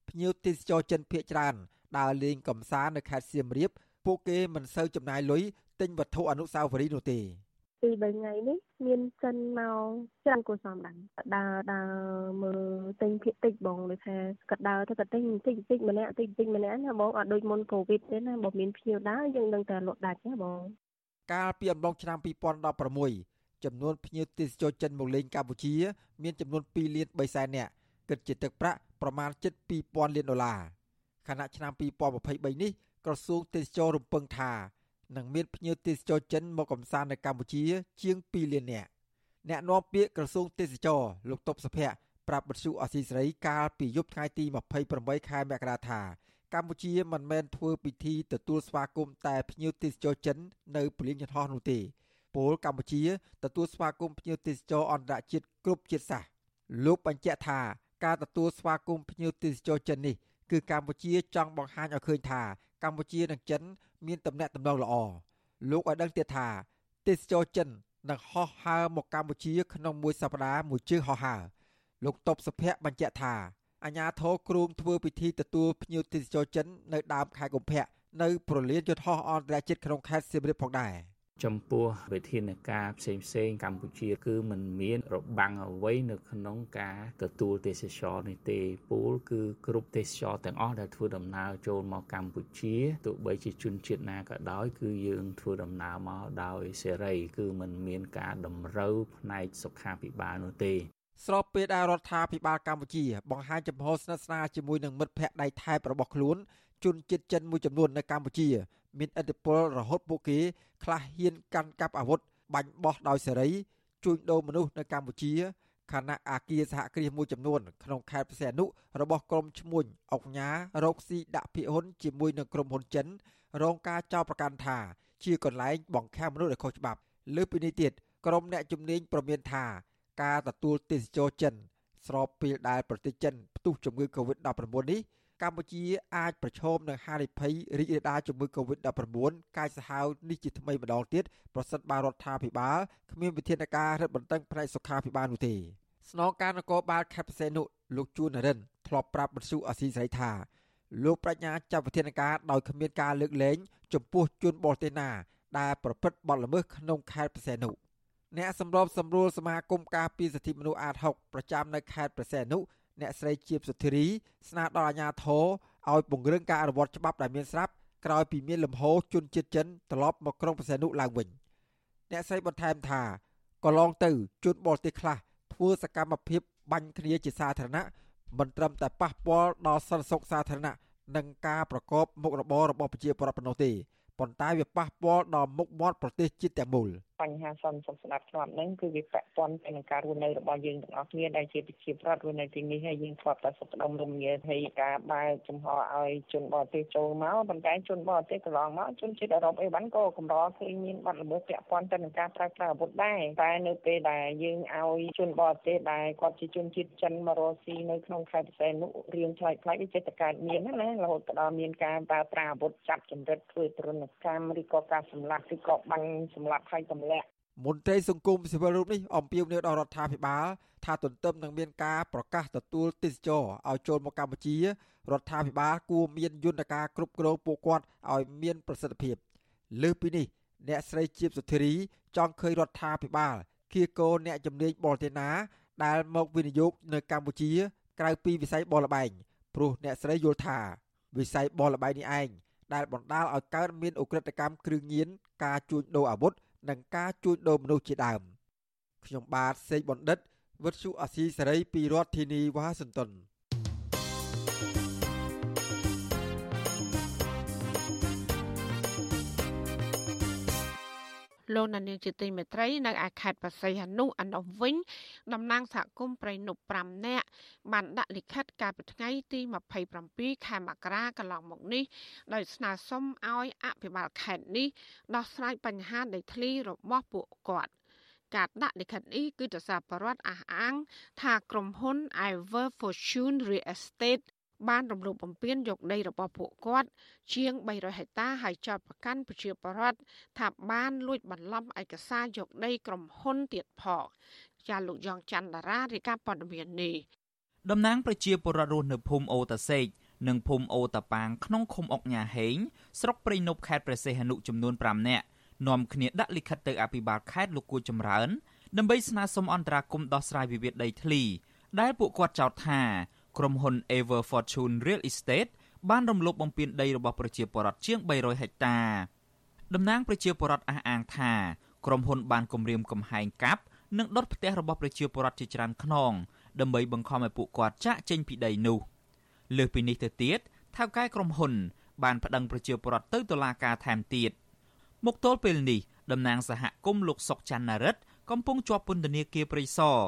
ភ្ញៀវទេសចរចិនភៀកច្រើនដើរលេងកំសាន្តនៅខេត្តសៀមរាប ពួកគេមិនសូវចំណាយលុយទិញវត្ថុអនុស្សាវរីយ៍នោះទេ ពី3ថ្ងៃនេះមានចិនមកច្រើនគួរសមដែរដើរដើរមើលទិញភាគតិចបងដូចថាគាត់ដើរទៅគាត់ទិញតិចតិចម្នាក់តិចតិចម្នាក់ណាបងអត់ដូចមុនកូវីដទេណាបើមានភ្ញៀវដើរយើងនឹងតែលក់ដាច់ណាបងកាលពីអំឡុងឆ្នាំ2016ចំនួនភ្ញៀវទេសចរចិនមកលេងកម្ពុជា មានចំនួន2លាន3សែននាក់គិតជាទឹកប្រាក់ប្រមាណជិត2000លានដុល្លារខណៈឆ្នាំ2023នេះក្រសួងទេសចររំពឹងថា នឹងមានភ្ញៀវទេសចរចិនមកកំសាន្តនៅកម្ពុជា ជាង2លាននាក់អ្នកនាំពាក្យក្រសួងទេសចរលោកតុបសុភ័ក្រប្រាប់បទសុអសីសេរីកាលពីយប់ថ្ងៃទី28ខែមករាថាកម្ពុជាមិនមែនធ្វើពិធីទទួលស្វាគមន៍តែភ្ញៀវទេសចរចិននៅពលានយន្តហោះនោះទេពលកម្ពុជាទទួលស្វាគមន៍ភ្ញៀវទេសចរអន្តរជាតិគ្រប់ជាតិសាសន៍លោកបញ្ជាក់ថាការទទួលស្វាគមន៍ភ្ញៀវទេសចរចិននេះគឺកម្ពុជាចង់បង្ហាញឲ្យឃើញថាកម្ពុជានិងចិន មានទំនាក់ទំនងល្អលោកឲ្យដឹងទៀតថាទេសចរចិននឹងហោះហើរមកកម្ពុជា ក្នុងមួយសប្តាហ៍មួយជើងហោះហើរលោកតបសុភ័ក្របញ្ជាក់ថាអាញាធរគ្រូងធ្វើពិធីទទួលភ្ញៀវទេសចរចិន នៅដើមខែកុម្ភៈនៅប្រលានយន្តហោះអន្តរជាតិក្នុងខេត្តសៀមរាបផងដែរ។ ចំពោះវិធានការផ្សេងផ្សេងកម្ពុជា គឺมันមានរបាំងអ្វីនៅក្នុងការទទួលទេសចរនេះទេពូលគឺគ្រប់ទេសចរទាំងអស់ដែលធ្វើដំណើរចូលមកកម្ពុជាទោះបីជាជនជាតិណាក៏ដោយ គឺយើងធ្វើដំណើរមកដោយសេរី គឺมันមានការតម្រូវផ្នែកសុខាភិបាលនោះទេស្របពេលដែលរដ្ឋាភិបាលកម្ពុជា បង្ហាញចំហស្និទ្ធស្នាលជាមួយនឹងមិត្តភ័ក្តិដៃថែបរបស់ខ្លួនជនជាតិចិនមួយចំនួននៅកម្ពុជា មានឥទ្ធិពលរហូតពួកគេខ្លះហ៊ានកាន់កាប់អាវុធបាញ់បោះដោយសេរីជួញដូរមនុស្សនៅកម្ពុជាខណៈអាគារសហគ្រាសមួយចំនួនក្នុងខេត្តព្រះសីហនុរបស់ក្រុមឈ្មួញអុកញ៉ារកស៊ីដាក់ភាគហ៊ុនជាមួយនឹងក្រុមហ៊ុនចិន រងការចោទប្រកាន់ថា ជាកន្លែងបង្ខាំមនុស្សដែលខុសច្បាប់លើពីនេះទៀតក្រុមអ្នកជំនាញប្រមានថាការទទួលទេសចរចិន ស្របពេលដែលប្រទេសចិនផ្ទុះជំងឺ Covid-19 នេះ កម្ពុជាអាចប្រឈមនឹងហានិភ័យរីករាលដាលជំងឺ Covid-19 កាយសាហាវនេះជាថ្មីម្ដងទៀតប្រសិនបើរដ្ឋាភិបាលគ្មានវិធានការរឹតបន្តឹងផ្នែកសុខាភិបាលនោះទេស្នងការនគរបាលខេត្តបរសេនុលោកជួននរិនធ្លាប់ប្រាប់បទសុអសីស្រីថាលោកប្រាជ្ញាចាត់វិធានការដោយគ្មានការលើកលែងចំពោះជនបរទេសណា ដែលប្រព្រឹត្តបទល្មើសក្នុងខេត្តបរសេនុអ្នកសម្របសម្រួលសមាគមការពារសិទ្ធិមនុស្សអាត6ប្រចាំនៅខេត្តបរសេនុ អ្នកស្រីជាបសុធារីស្នើដល់អាជ្ញាធរឲ្យពង្រឹងការអនុវត្តច្បាប់ដែលមានស្រាប់ក្រោយពីមានលំហូរជនជាតិចិនត្រឡប់មកក្រុងប្រសេនុឡើងវិញអ្នកស្រីបន្ថែមថាកន្លងទៅជនបរទេសខ្លះធ្វើសកម្មភាពបាញ់គ្នាជាសាធារណៈមិនត្រឹមតែប៉ះពាល់ដល់សន្តិសុខសាធារណៈនិងការប្រកបមុខរបររបស់ប្រជាពលរដ្ឋប៉ុណ្ណោះទេប៉ុន្តែវាប៉ះពាល់ដល់មុខមាត់ប្រទេសជាតិទាំងមូល។បញ្ហាសន្តិសុខស្ដាប់ធ្នាប់ហ្នឹងគឺវាពាក់ព័ន្ធទៅនឹងការរស់នៅរបស់យើងទាំងអស់គ្នាដែលជាប្រជាប្រដ្ឋរស់នៅទីនេះហើយយើងធ្លាប់តែសុខដុមរមនាហើយការបើកចំហឲ្យជនបរទេសចូលមកប៉ុន្តែជនបរទេសកន្លងមកជនជាតិអឺរ៉ុបអីវ៉ាន់ក៏កម្រឃើញមានបាត់ល្មើសពាក់ព័ន្ធទៅនឹងការប្រើប្រាស់អាវុធដែរតែនៅពេលដែលយើងឲ្យជនបរទេសដែលគាត់ជាជនជាតិចិនមករស់ស៊ីនៅក្នុងខេត្តបរសេនុរៀងឆ្លៃឆ្លៃវាចិត្តកើតមានណារហូតដល់មានការប្រើប្រាស់អាវុធចាប់ចម្រិតធ្វើទរណកម្មឬក៏ការសម្លាប់ឬក៏បាញ់សម្លាប់ហើយទម្លាក់ មន្ត្រីសង្គមស៊ីវិលរូបនេះអំពាវនាវដល់រដ្ឋាភិបាលថាទន្ទឹមនឹងមានការប្រកាសទទួលទេសចរឲ្យចូលមកកម្ពុជារដ្ឋាភិបាលគួរមានយន្តការគ្រប់គ្រងពួកគាត់ឲ្យមានប្រសិទ្ធភាពលើសពីនេះអ្នកស្រីជាបសុធារីចង់ឃើញរដ្ឋាភិបាលគៀកោអ្នកជំនាញបរទេសណាដែលមកវិនិយោគនៅកម្ពុជា ក្រៅពីវិស័យបរលបែងព្រោះអ្នកស្រីយល់ថាវិស័យបរលបែងនេះឯងដែលបណ្ដាលឲ្យកើតមានអ ுக ្រិតកម្មគ្រឿងញៀនការជួញដូរអាវុធ និងការជួញដូរមនុស្សជាដើមខ្ញុំបាទសេកបណ្ឌិតវុទ្ធុអាស៊ីសេរីពីរដ្ឋធានីវ៉ាស៊ីនតោន លោកនាយកជាទីមេត្រីនៅឯខេត្តបរសៃហនុអនុវិញតំណាងសហគមន៍ប្រៃនុ5នាក់បានដាក់លិខិតកាលពីថ្ងៃទី27ខែមករាកន្លងមកនេះដោយស្នើសុំឲ្យអភិបាលខេត្តនេះដោះស្រាយបញ្ហាដីធ្លីរបស់ពួកគាត់ការដាក់លិខិតនេះគឺទៅសារប្រវត្តិអះអាង ថាក្រុមហ៊ុន Ever Fortune Real Estate បានរំលោភបំពានយកដីរបស់ពួកគាត់ ជាង300ហិកតាហើយចោទប្រកាន់ប្រជាពលរដ្ឋថាបានលួចបន្លំឯកសារយកដីក្រុមហ៊ុនទៀតផងចាលោកយ៉ងច័ន្ទតារារាយការណ៍ព័ត៌មាននេះតំណាងប្រជាពលរដ្ឋរស់នៅភូមិអូតាសេកនិងភូមិអូតាប៉ាងក្នុងឃុំអុកញ៉ាហេងស្រុកព្រៃនប់ខេត្តព្រះសីហនុចំនួន5នាក់នាំគ្នាដាក់លិខិតទៅអភិបាលខេត្តលោកគួចចម្រើនដើម្បីស្នើសុំអន្តរាគមន៍ដោះស្រាយវិវាទដីធ្លីដែលពួកគាត់ចោទថា ក្រុមហ៊ុន Ever Fortune Real Estate បានរំលោភបំពានដីរបស់ប្រជាពលរដ្ឋជាង300ហិកតាតំណាងប្រជាពលរដ្ឋអះអាងថាក្រុមហ៊ុនបានគម្រាមកំហែងកាប់និងដុតផ្ទះរបស់ប្រជាពលរដ្ឋជាច្រើនខ្នងដើម្បីបង្ខំឲ្យពួកគាត់ចាក់ចេញពីដីនោះលើសពីនេះទៅទៀតថៅកែក្រុមហ៊ុន បានប្តឹងប្រជាពលរដ្ឋទៅតុលាការថែមទៀតមកទល់ពេលនេះតំណាងសហគមន៍លោកសុកច័ន្ទណារិតកំពុងជាប់ពន្ធនាគារព្រៃសរ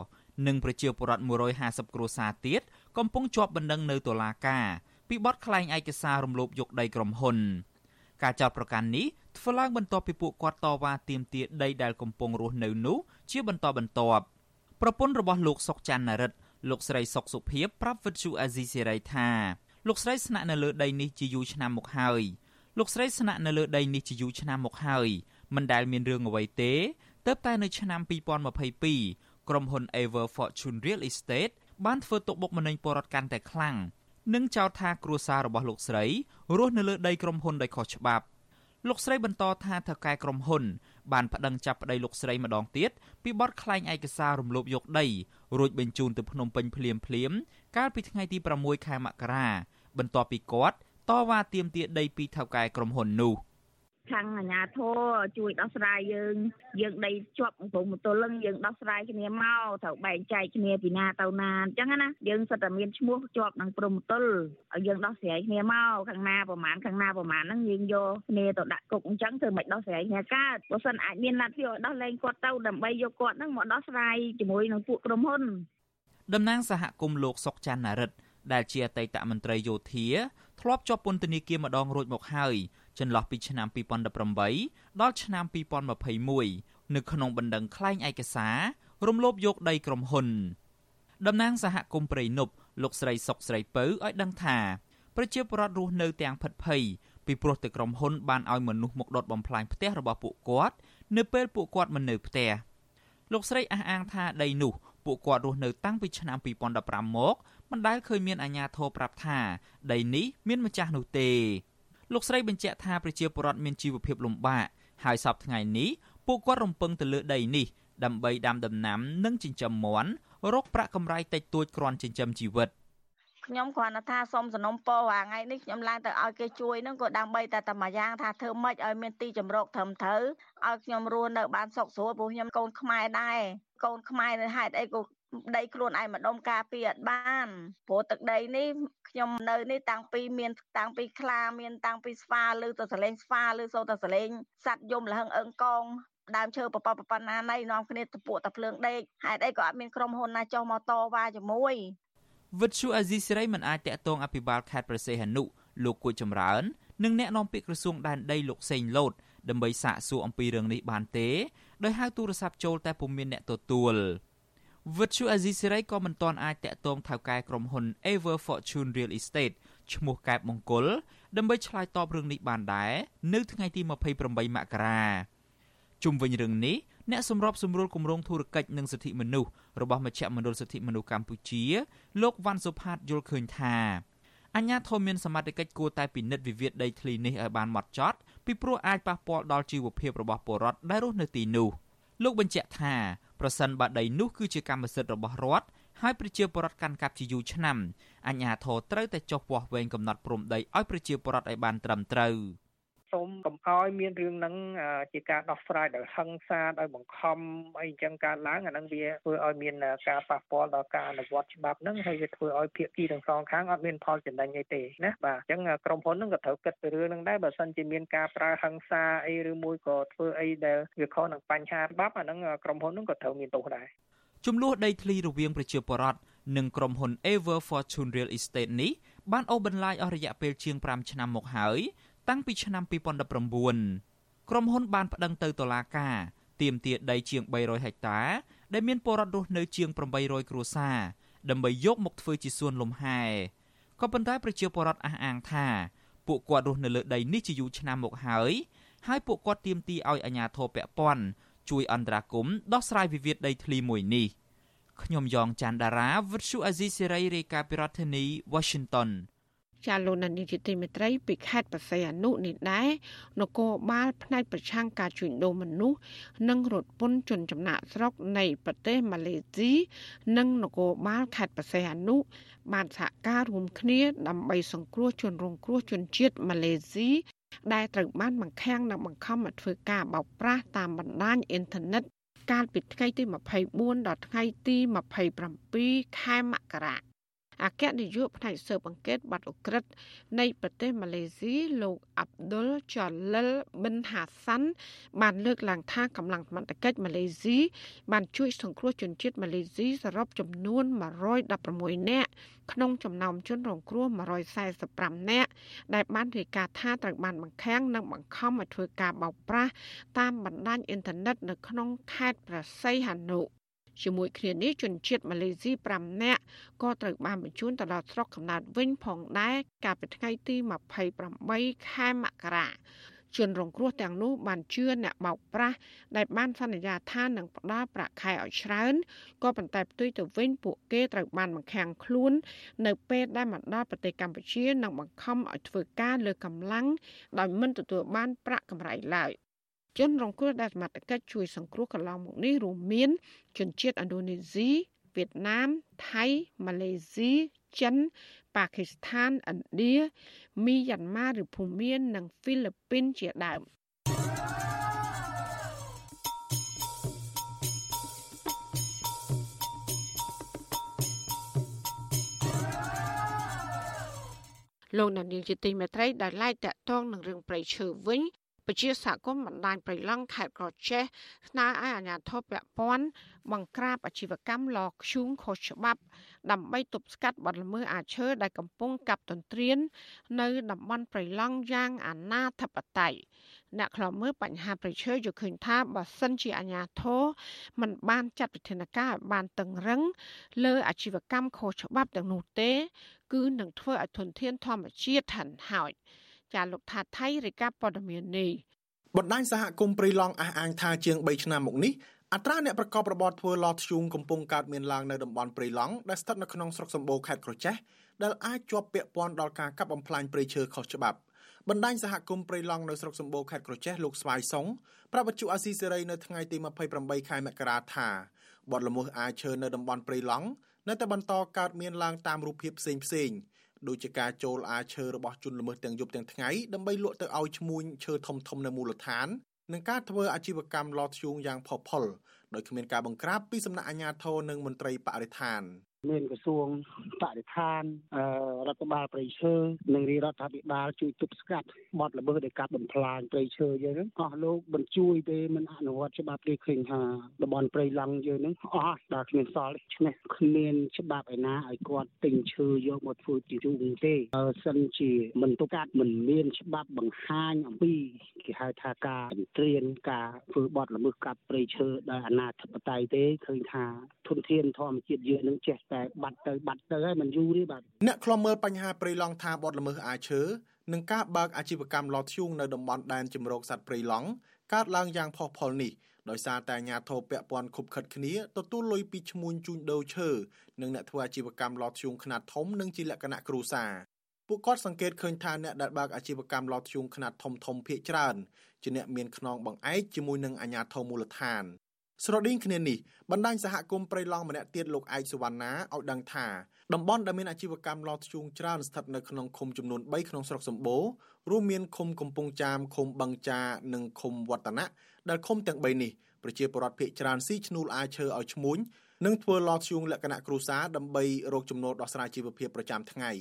និងប្រជាពលរដ្ឋ150គ្រួសារទៀត កំពុងជាប់បណ្ដឹងនៅតុលាការពីបទក្លែងឯកសាររំលោភយកដីក្រុមហ៊ុន ការចោទប្រកាន់នេះធ្វើឡើងបន្ទាប់ពីពួកគាត់តវ៉ាទាមទារដីដែលកំពុងរស់នៅនោះជាបន្តបន្ទាប់ប្រពន្ធរបស់លោកសុកច័ន្ទនរិទ្ធលោកស្រីសុកសុភីប្រាប់វិទ្យុអាស៊ីសេរីថាលោកស្រីស្នាក់នៅលើដីនេះជាយូរឆ្នាំមកហើយលោកស្រីស្នាក់នៅលើដីនេះជាយូរឆ្នាំមកហើយមិនដែលមានរឿងអ្វីទេទើបតែនៅឆ្នាំ2022ក្រុមហ៊ុន Ever Fortune Real Estate បានធ្វើទុកបុកម្នេញពលរដ្ឋកាន់តែខ្លាំងនិងចោទថាគ្រួសាររបស់លោកស្រីរស់នៅលើដីក្រុមហ៊ុនដោយខុសច្បាប់លោកស្រីបន្តថាថៅកែក្រុមហ៊ុន បានប្តឹងចាប់ប្តីលោកស្រីម្ដងទៀតពីបទក្លែងឯកសាររំលោភយកដីរួចបញ្ជូនទៅភ្នំពេញភ្លាមភ្លាមកាលពីថ្ងៃទី6ខែមករាបន្ទាប់ពីគាត់តវ៉ាទាមទារដីពីថៅកែក្រុមហ៊ុននោះ។ ខាងអាជ្ញាធរជួយដោះស្រាយយើង យើងដីជាប់ព្រំមទល់នឹងយើងដោះស្រាយគ្នាមកត្រូវបែងចែកគ្នាពីណាទៅណាអញ្ចឹងណាយើងសិតតែមានឈ្មោះជាប់នឹងព្រំមទល់ឲ្យយើងដោះស្រាយគ្នាមកខាងណាប្រហែលខាងណាប្រហែលហ្នឹងយើងយកគ្នាទៅដាក់គុកអញ្ចឹងធ្វើមិនដោះស្រាយគ្នាកើតបើសិនអាចមានលទ្ធភាពឲ្យដោះលែងគាត់ទៅដើម្បីយកគាត់ហ្នឹងមកដោះស្រាយជាមួយនឹងពួកក្រុមហ៊ុនតំណាងសហគមន៍លោកសុកច័ន្ទណារិទ្ធដែលជាអតីតមន្ត្រីយោធាធ្លាប់ជាប់ពន្ធនាគារម្ដងរួចមកហើយ ចន្លោះពីឆ្នាំ2018ដល់ឆ្នាំ2021នៅក្នុងបណ្ដឹងក្លែងឯកសាររំលោភយកដីក្រុមហ៊ុនតំណាងសហគមន៍ព្រៃនប់លោកស្រីសុកស្រីពៅឲ្យដឹងថាប្រជាពលរដ្ឋរស់នៅទាំងផិតភ័យពីព្រោះតែក្រុមហ៊ុនបានឲ្យមនុស្សមកដុតបំផ្លាញផ្ទះរបស់ពួកគាត់នៅពេលពួកគាត់មិននៅផ្ទះលោកស្រីអះអាងថាដីនោះពួកគាត់រស់នៅតាំងពីឆ្នាំ2015មកមិនដែលឃើញមានអាជ្ញាធរប្រាប់ថាដីនេះមានម្ចាស់នោះទេ លោកស្រីបញ្ជាក់ថាប្រជាពលរដ្ឋមានជីវភាពលំបាកហើយសពថ្ងៃនេះពួកគាត់រំពឹងទៅលើដីនេះដើម្បីដាំដំណាំនិងចិញ្ចឹមមាន់រកប្រាក់កម្រៃតិចតួចគ្រាន់ចិញ្ចឹមជីវិតខ្ញុំគ្រាន់តែថាសុំសំណុំពរអាថ្ងៃនេះខ្ញុំឡើងទៅឲ្យគេជួយនឹងក៏ដើម្បីតែតែមួយយ៉ាងថាធ្វើម៉េចឲ្យមានទីជំរកត្រឹមត្រូវឲ្យខ្ញុំរស់នៅបានសុខស្រួលព្រោះខ្ញុំកូនខ្មែរដែរកូនខ្មែរនៅហេតុអីក៏ ដីខ្លួនឯងម្ដុំការពារអត់បានព្រោះទឹកដីនេះខ្ញុំនៅនេះតាំងពីមានតាំងពីខ្លាមានតាំងពីស្វាឬទៅសលេងស្វាឬសូទៅសលេងសัตว์យំលហឹងអឹងកងដើមឈើបបបបណ្ណាណៃនាំគ្នាទៅពួកតាភ្លើងដេកហេតុអីក៏អត់មានក្រុមហ៊ុនណាចុះមកតវ៉ាជាមួយវិទ្យុអាស៊ីសេរីមិនអាចតាក់ទងអភិបាលខេត្តប្រសេះហនុលោកគួចចម្រើននិងអ្នកនាំពាក្យក្រសួងដែនដីលោកសេងលូតដើម្បីសាកសួរអំពីរឿងនេះបានទេដោយហៅទូរស័ព្ទចូលតែពុំមានអ្នកទទួល វិទ្យុអាស៊ីសេរីក៏មិនទាន់អាចតាក់ទងថៅកែក្រុមហ៊ុន Ever Fortune Real Estate ឈ្មោះកែបមង្គល ដើម្បីឆ្លើយតបរឿងនេះបានដែរនៅថ្ងៃទី28មករាជុំវិញរឿងនេះអ្នកសម្របសម្រួលគម្រោងធុរកិច្ចនិងសិទ្ធិមនុស្សរបស់មជ្ឈមណ្ឌលសិទ្ធិមនុស្សកម្ពុជា លោកវ៉ាន់សុផាតយល់ឃើញថាអញ្ញាធមមានសមត្ថកិច្ចគួរតែពិនិត្យវិវាទដីធ្លីនេះឲ្យបានម៉ត់ចត់ពីព្រោះអាចប៉ះពាល់ដល់ជីវភាពរបស់ពលរដ្ឋដែលរស់នៅទីនោះលោកបញ្ជាក់ថា ប្រសិនបើដីនោះគឺជាកម្មសិទ្ធិរបស់រដ្ឋហើយប្រជាពលរដ្ឋកាន់កាប់ជាយូរឆ្នាំអញ្ញាធរត្រូវតែចុះវាស់វែងកំណត់ព្រំដីឲ្យប្រជាពលរដ្ឋឲ្យបានត្រឹមត្រូវ។ សូមកុំឲ្យមានរឿងហ្នឹងជាការដោះស្រាយដោយហិង្សាដោយបង្ខំអីអញ្ចឹងកើតឡើងអាហ្នឹងវាធ្វើឲ្យមានការប៉ះពាល់ដល់ការអនុវត្តច្បាប់ហ្នឹងហើយវាធ្វើឲ្យភាគីទាំងសងខាងអត់មានផលចំណេញអីទេណាបាទអញ្ចឹងក្រុមហ៊ុនហ្នឹងក៏ត្រូវគិតពីរឿងហ្នឹងដែរបើសិនជាមានការប្រើហិង្សាអីឬមួយក៏ធ្វើអីដែលវាខុសនឹងបញ្ហាច្បាប់អាហ្នឹងក្រុមហ៊ុនហ្នឹងក៏ត្រូវមានទោសដែរចំនួនដីធ្លីរវាងប្រជាពលរដ្ឋនិងក្រុមហ៊ុន Ever Fortune Real Estate នេះបានអូសបន្លាយអស់រយៈពេលជាង5ឆ្នាំមកហើយ តាំងពីឆ្នាំ2019ក្រុមហ៊ុនបានប្តឹងទៅតុលាការទាមទារដីជាង300ហិកតា ដែលមានពលរដ្ឋរស់នៅជាង800គ្រួសារដើម្បីយកមកធ្វើជាសួនលំហែក៏ប៉ុន្តែប្រជាពលរដ្ឋអះអាងថាពួកគាត់រស់នៅលើដីនេះជាយូរឆ្នាំមកហើយហើយពួកគាត់ទាមទារឲ្យអាជ្ញាធរពាក់ព័ន្ធជួយអន្តរាគមន៍ដោះស្រាយវិវាទដីធ្លីមួយនេះខ្ញុំយ៉ងច័ន្ទដារាវិទ្យុអាស៊ីសេរីរាយការណ៍ពីរដ្ឋធានី Washington ចាលោកនានីជាទីមេត្រីពីខេត្តបរសៃអនុនេះដែរនគរបាលផ្នែកប្រឆាំងការជួញដូរមនុស្សនិងរត់ពន្ធជនចំណាក់ស្រុកនៃប្រទេសម៉ាឡេស៊ីនិងនគរបាលខេត្តបរសៃអនុបានសហការរួមគ្នាដើម្បីសង្គ្រោះជនរងគ្រោះជនជាតិម៉ាឡេស៊ីដែលត្រូវបានបង្ខាំងនិងបង្ខំឲ្យធ្វើការបោកប្រាស់តាមបណ្ដាញអ៊ីនធឺណិតកាលពីថ្ងៃទី24ដល់ថ្ងៃទី27ខែមករា អគ្គនាយកផ្នែកស៊ើបអង្កេតបាត់អ ுக ្រិតនៃប្រទេសម៉ាឡេស៊ីលោកអាប់ឌុលចលិលប៊ិនហាសាន់បានលើកឡើងថាកម្លាំងសមត្ថកិច្ចម៉ាឡេស៊ីបានជួយសង្គ្រោះជនជាតិម៉ាឡេស៊ីសរុបចំនួន116នាក់ក្នុងចំណោមជនរងគ្រោះ145នាក់ដែលបានរាយការណ៍ថាត្រូវបានបង្ខាំងនិងបង្ខំឲ្យធ្វើការបោកប្រាស់តាមបណ្ដាញអ៊ីនធឺណិតនៅក្នុងខេត្តប្រស័យហនុ ជាមួយគ្នានេះជនជាតិម៉ាឡេស៊ី5នាក់ក៏ត្រូវបានបញ្ជូនទៅដល់ស្រុកកំណើតវិញផងដែរកាលពីថ្ងៃទី28ខែមករាជនរងគ្រោះទាំងនោះបានជឿអ្នកបោកប្រាស់ដែលបានសន្យាថានឹងផ្ដល់ប្រាក់ខែឲ្យច្រើនក៏ប៉ុន្តែផ្ទុយទៅវិញពួកគេត្រូវបានបង្ខាំងខ្លួន នៅពេលដែលមកដល់ប្រទេសកម្ពុជានិងបង្ខំឲ្យធ្វើការលើកម្លាំងដោយមិនទទួលបានប្រាក់កម្រៃឡើយ ជនរងគ្រោះដែលសមត្ថកិច្ចជួយសង្គ្រោះកន្លងមកនេះរួមមាន ជនជាតិឥណ្ឌូនេស៊ីវៀតណាមថៃម៉ាឡេស៊ីចិនប៉ាគីស្ថានឥណ្ឌាមីយ៉ាន់ម៉ាឬភូមានិងហ្វីលីពីនជាដើមលោកនានីជាទីមេត្រីដែលឡាយតាក់ទងនឹងរឿងប្រៃឈើវិញ ពជាសហគមន៍បណ្ដាញប្រៃឡង់ខេត្តក្រចេះស្នើឲ្យអាជ្ញាធរពាក់ព័ន្ធបង្ក្រាបអាជីវកម្មលខ្ជូងខុសច្បាប់ដើម្បីទប់ស្កាត់បទល្មើសអាឈើដែលកំពុងកាប់ទន្ទ្រាននៅតំបន់ប្រៃឡង់យ៉ាងអនាធបត័យអ្នកខ្លោមើលបញ្ហាប្រឈើយល់ឃើញថាបើសិនជាអាជ្ញាធរមិនបានចាត់វិធានការឲ្យបានតឹងរឹង លើអាជីវកម្មខុសច្បាប់ទាំងនោះទេ គឺនឹងធ្វើឲ្យធនធានធម្មជាតិហិនហោច ចាលោកថាថៃរាយការណ៍ព័ត៌មាននេះបណ្ដាញសហគមន៍ព្រៃឡង់អះអាងថាជាង3ឆ្នាំមកនេះអត្រាអ្នកប្រកបរបរធ្វើឡធ្យូងកំពុងកើតមានឡើងនៅតំបន់ព្រៃឡង់ដែលស្ថិតនៅក្នុងស្រុកសម្បូរខេត្តក្រចេះដែលអាចជាប់ពាក់ព័ន្ធដល់ការកាប់បំផ្លាញព្រៃឈើខុសច្បាប់បណ្ដាញសហគមន៍ព្រៃឡង់នៅស្រុកសម្បូរខេត្តក្រចេះលោកស្វាយសុងប្រាប់វិទ្យុអាស៊ីសេរីនៅថ្ងៃទី28ខែមករាថាបទល្មើសអាឈើនៅតំបន់ព្រៃឡង់នៅតែបន្តកើតមានឡើងតាមរូបភាពផ្សេងផ្សេង ដូចជាការចូលអាឈើរបស់ជនល្មើសទាំងយប់ទាំងថ្ងៃដើម្បីលក់ទៅឲ្យឈ្មួញឈើធំធំនៅមូលដ្ឋាននិងការធ្វើអាជីវកម្មឡធ្យូងយ៉ាងផុសផុលដោយគ្មានការបង្ក្រាបពីសំណាក់អាជ្ញាធរនិងមន្ត្រីបរិស្ថាន មានក្រសួងបរិស្ថានរដ្ឋបាលព្រៃឈើនិងរាជរដ្ឋាភិបាលជួយទប់ស្កាត់បទល្មើសដែលកាប់បំផ្លាញព្រៃឈើយើងហ្នឹងអស់លោកបញ្ជួយទេមិនអនុវត្តច្បាប់ទេឃើញថាតំបន់ព្រៃឡង់យើងហ្នឹងអស់ដល់គ្មានសល់ទេឆ្នេះគ្មានច្បាប់ឯណាឲ្យគាត់ទិញឈើយកមកធ្វើជារូបទេបើសិនជាមិនទុកកាត់មិនមានច្បាប់បង្ហាញអំពីគេហៅថាការត្រៀនការធ្វើបទល្មើសកាប់ព្រៃឈើដោយអាណាធិបតេយ្យទេឃើញថាធនធានធម្មជាតិយើងនឹងចេះតែបាត់ទៅបាត់ទៅហើយមិនយូរទេបាទអ្នកខ្លំមើលបញ្ហាព្រៃឡង់ថាបទល្មើសអាឈើនិងការបើកអាជីវកម្មឡធ្យូងនៅតំបន់ដែនជំរកសត្វព្រៃឡង់កើតឡើងយ៉ាងផុសផុលនេះដោយសារតែអាញាធរពពាន់ខុបខិតគ្នាទទួលលុយពីឈ្មួញជួញដូរឈើនិងអ្នកធ្វើអាជីវកម្មឡធ្យូងខ្នាតធំនិងជាលក្ខណៈគ្រួសារពួកគាត់សង្កេតឃើញថាអ្នកដែលបើកអាជីវកម្មឡធ្យូងខ្នាតធំធំភាគច្រើនជាអ្នកមានខ្នងបង្អែកជាមួយនឹងអាញាធរមូលដ្ឋាន ស្រដៀងគ្នានេះបណ្ដាញសហគមន៍ព្រៃឡង់ម្នាក់ទៀតលោកឯកសវណ្ណាឲ្យដឹងថាតំបន់ដែលមានអាជីវកម្មឡធ្យូងច្រើនស្ថិតនៅក្នុងឃុំចំនួន3ក្នុងស្រុកសម្បូររួមមានឃុំកំពង់ចាមឃុំបឹងចានិងឃុំវឌ្ឍនៈដែលឃុំទាំង3នេះប្រជាពលរដ្ឋភ័យច្រើនស៊ីឈ្នួលអាឈើឲ្យឈ្មួញនិងធ្វើឡធ្យូងលក្ខណៈគ្រួសារដើម្បីរកចំណូលដោះស្រាយជីវភាពប្រចាំថ្ងៃ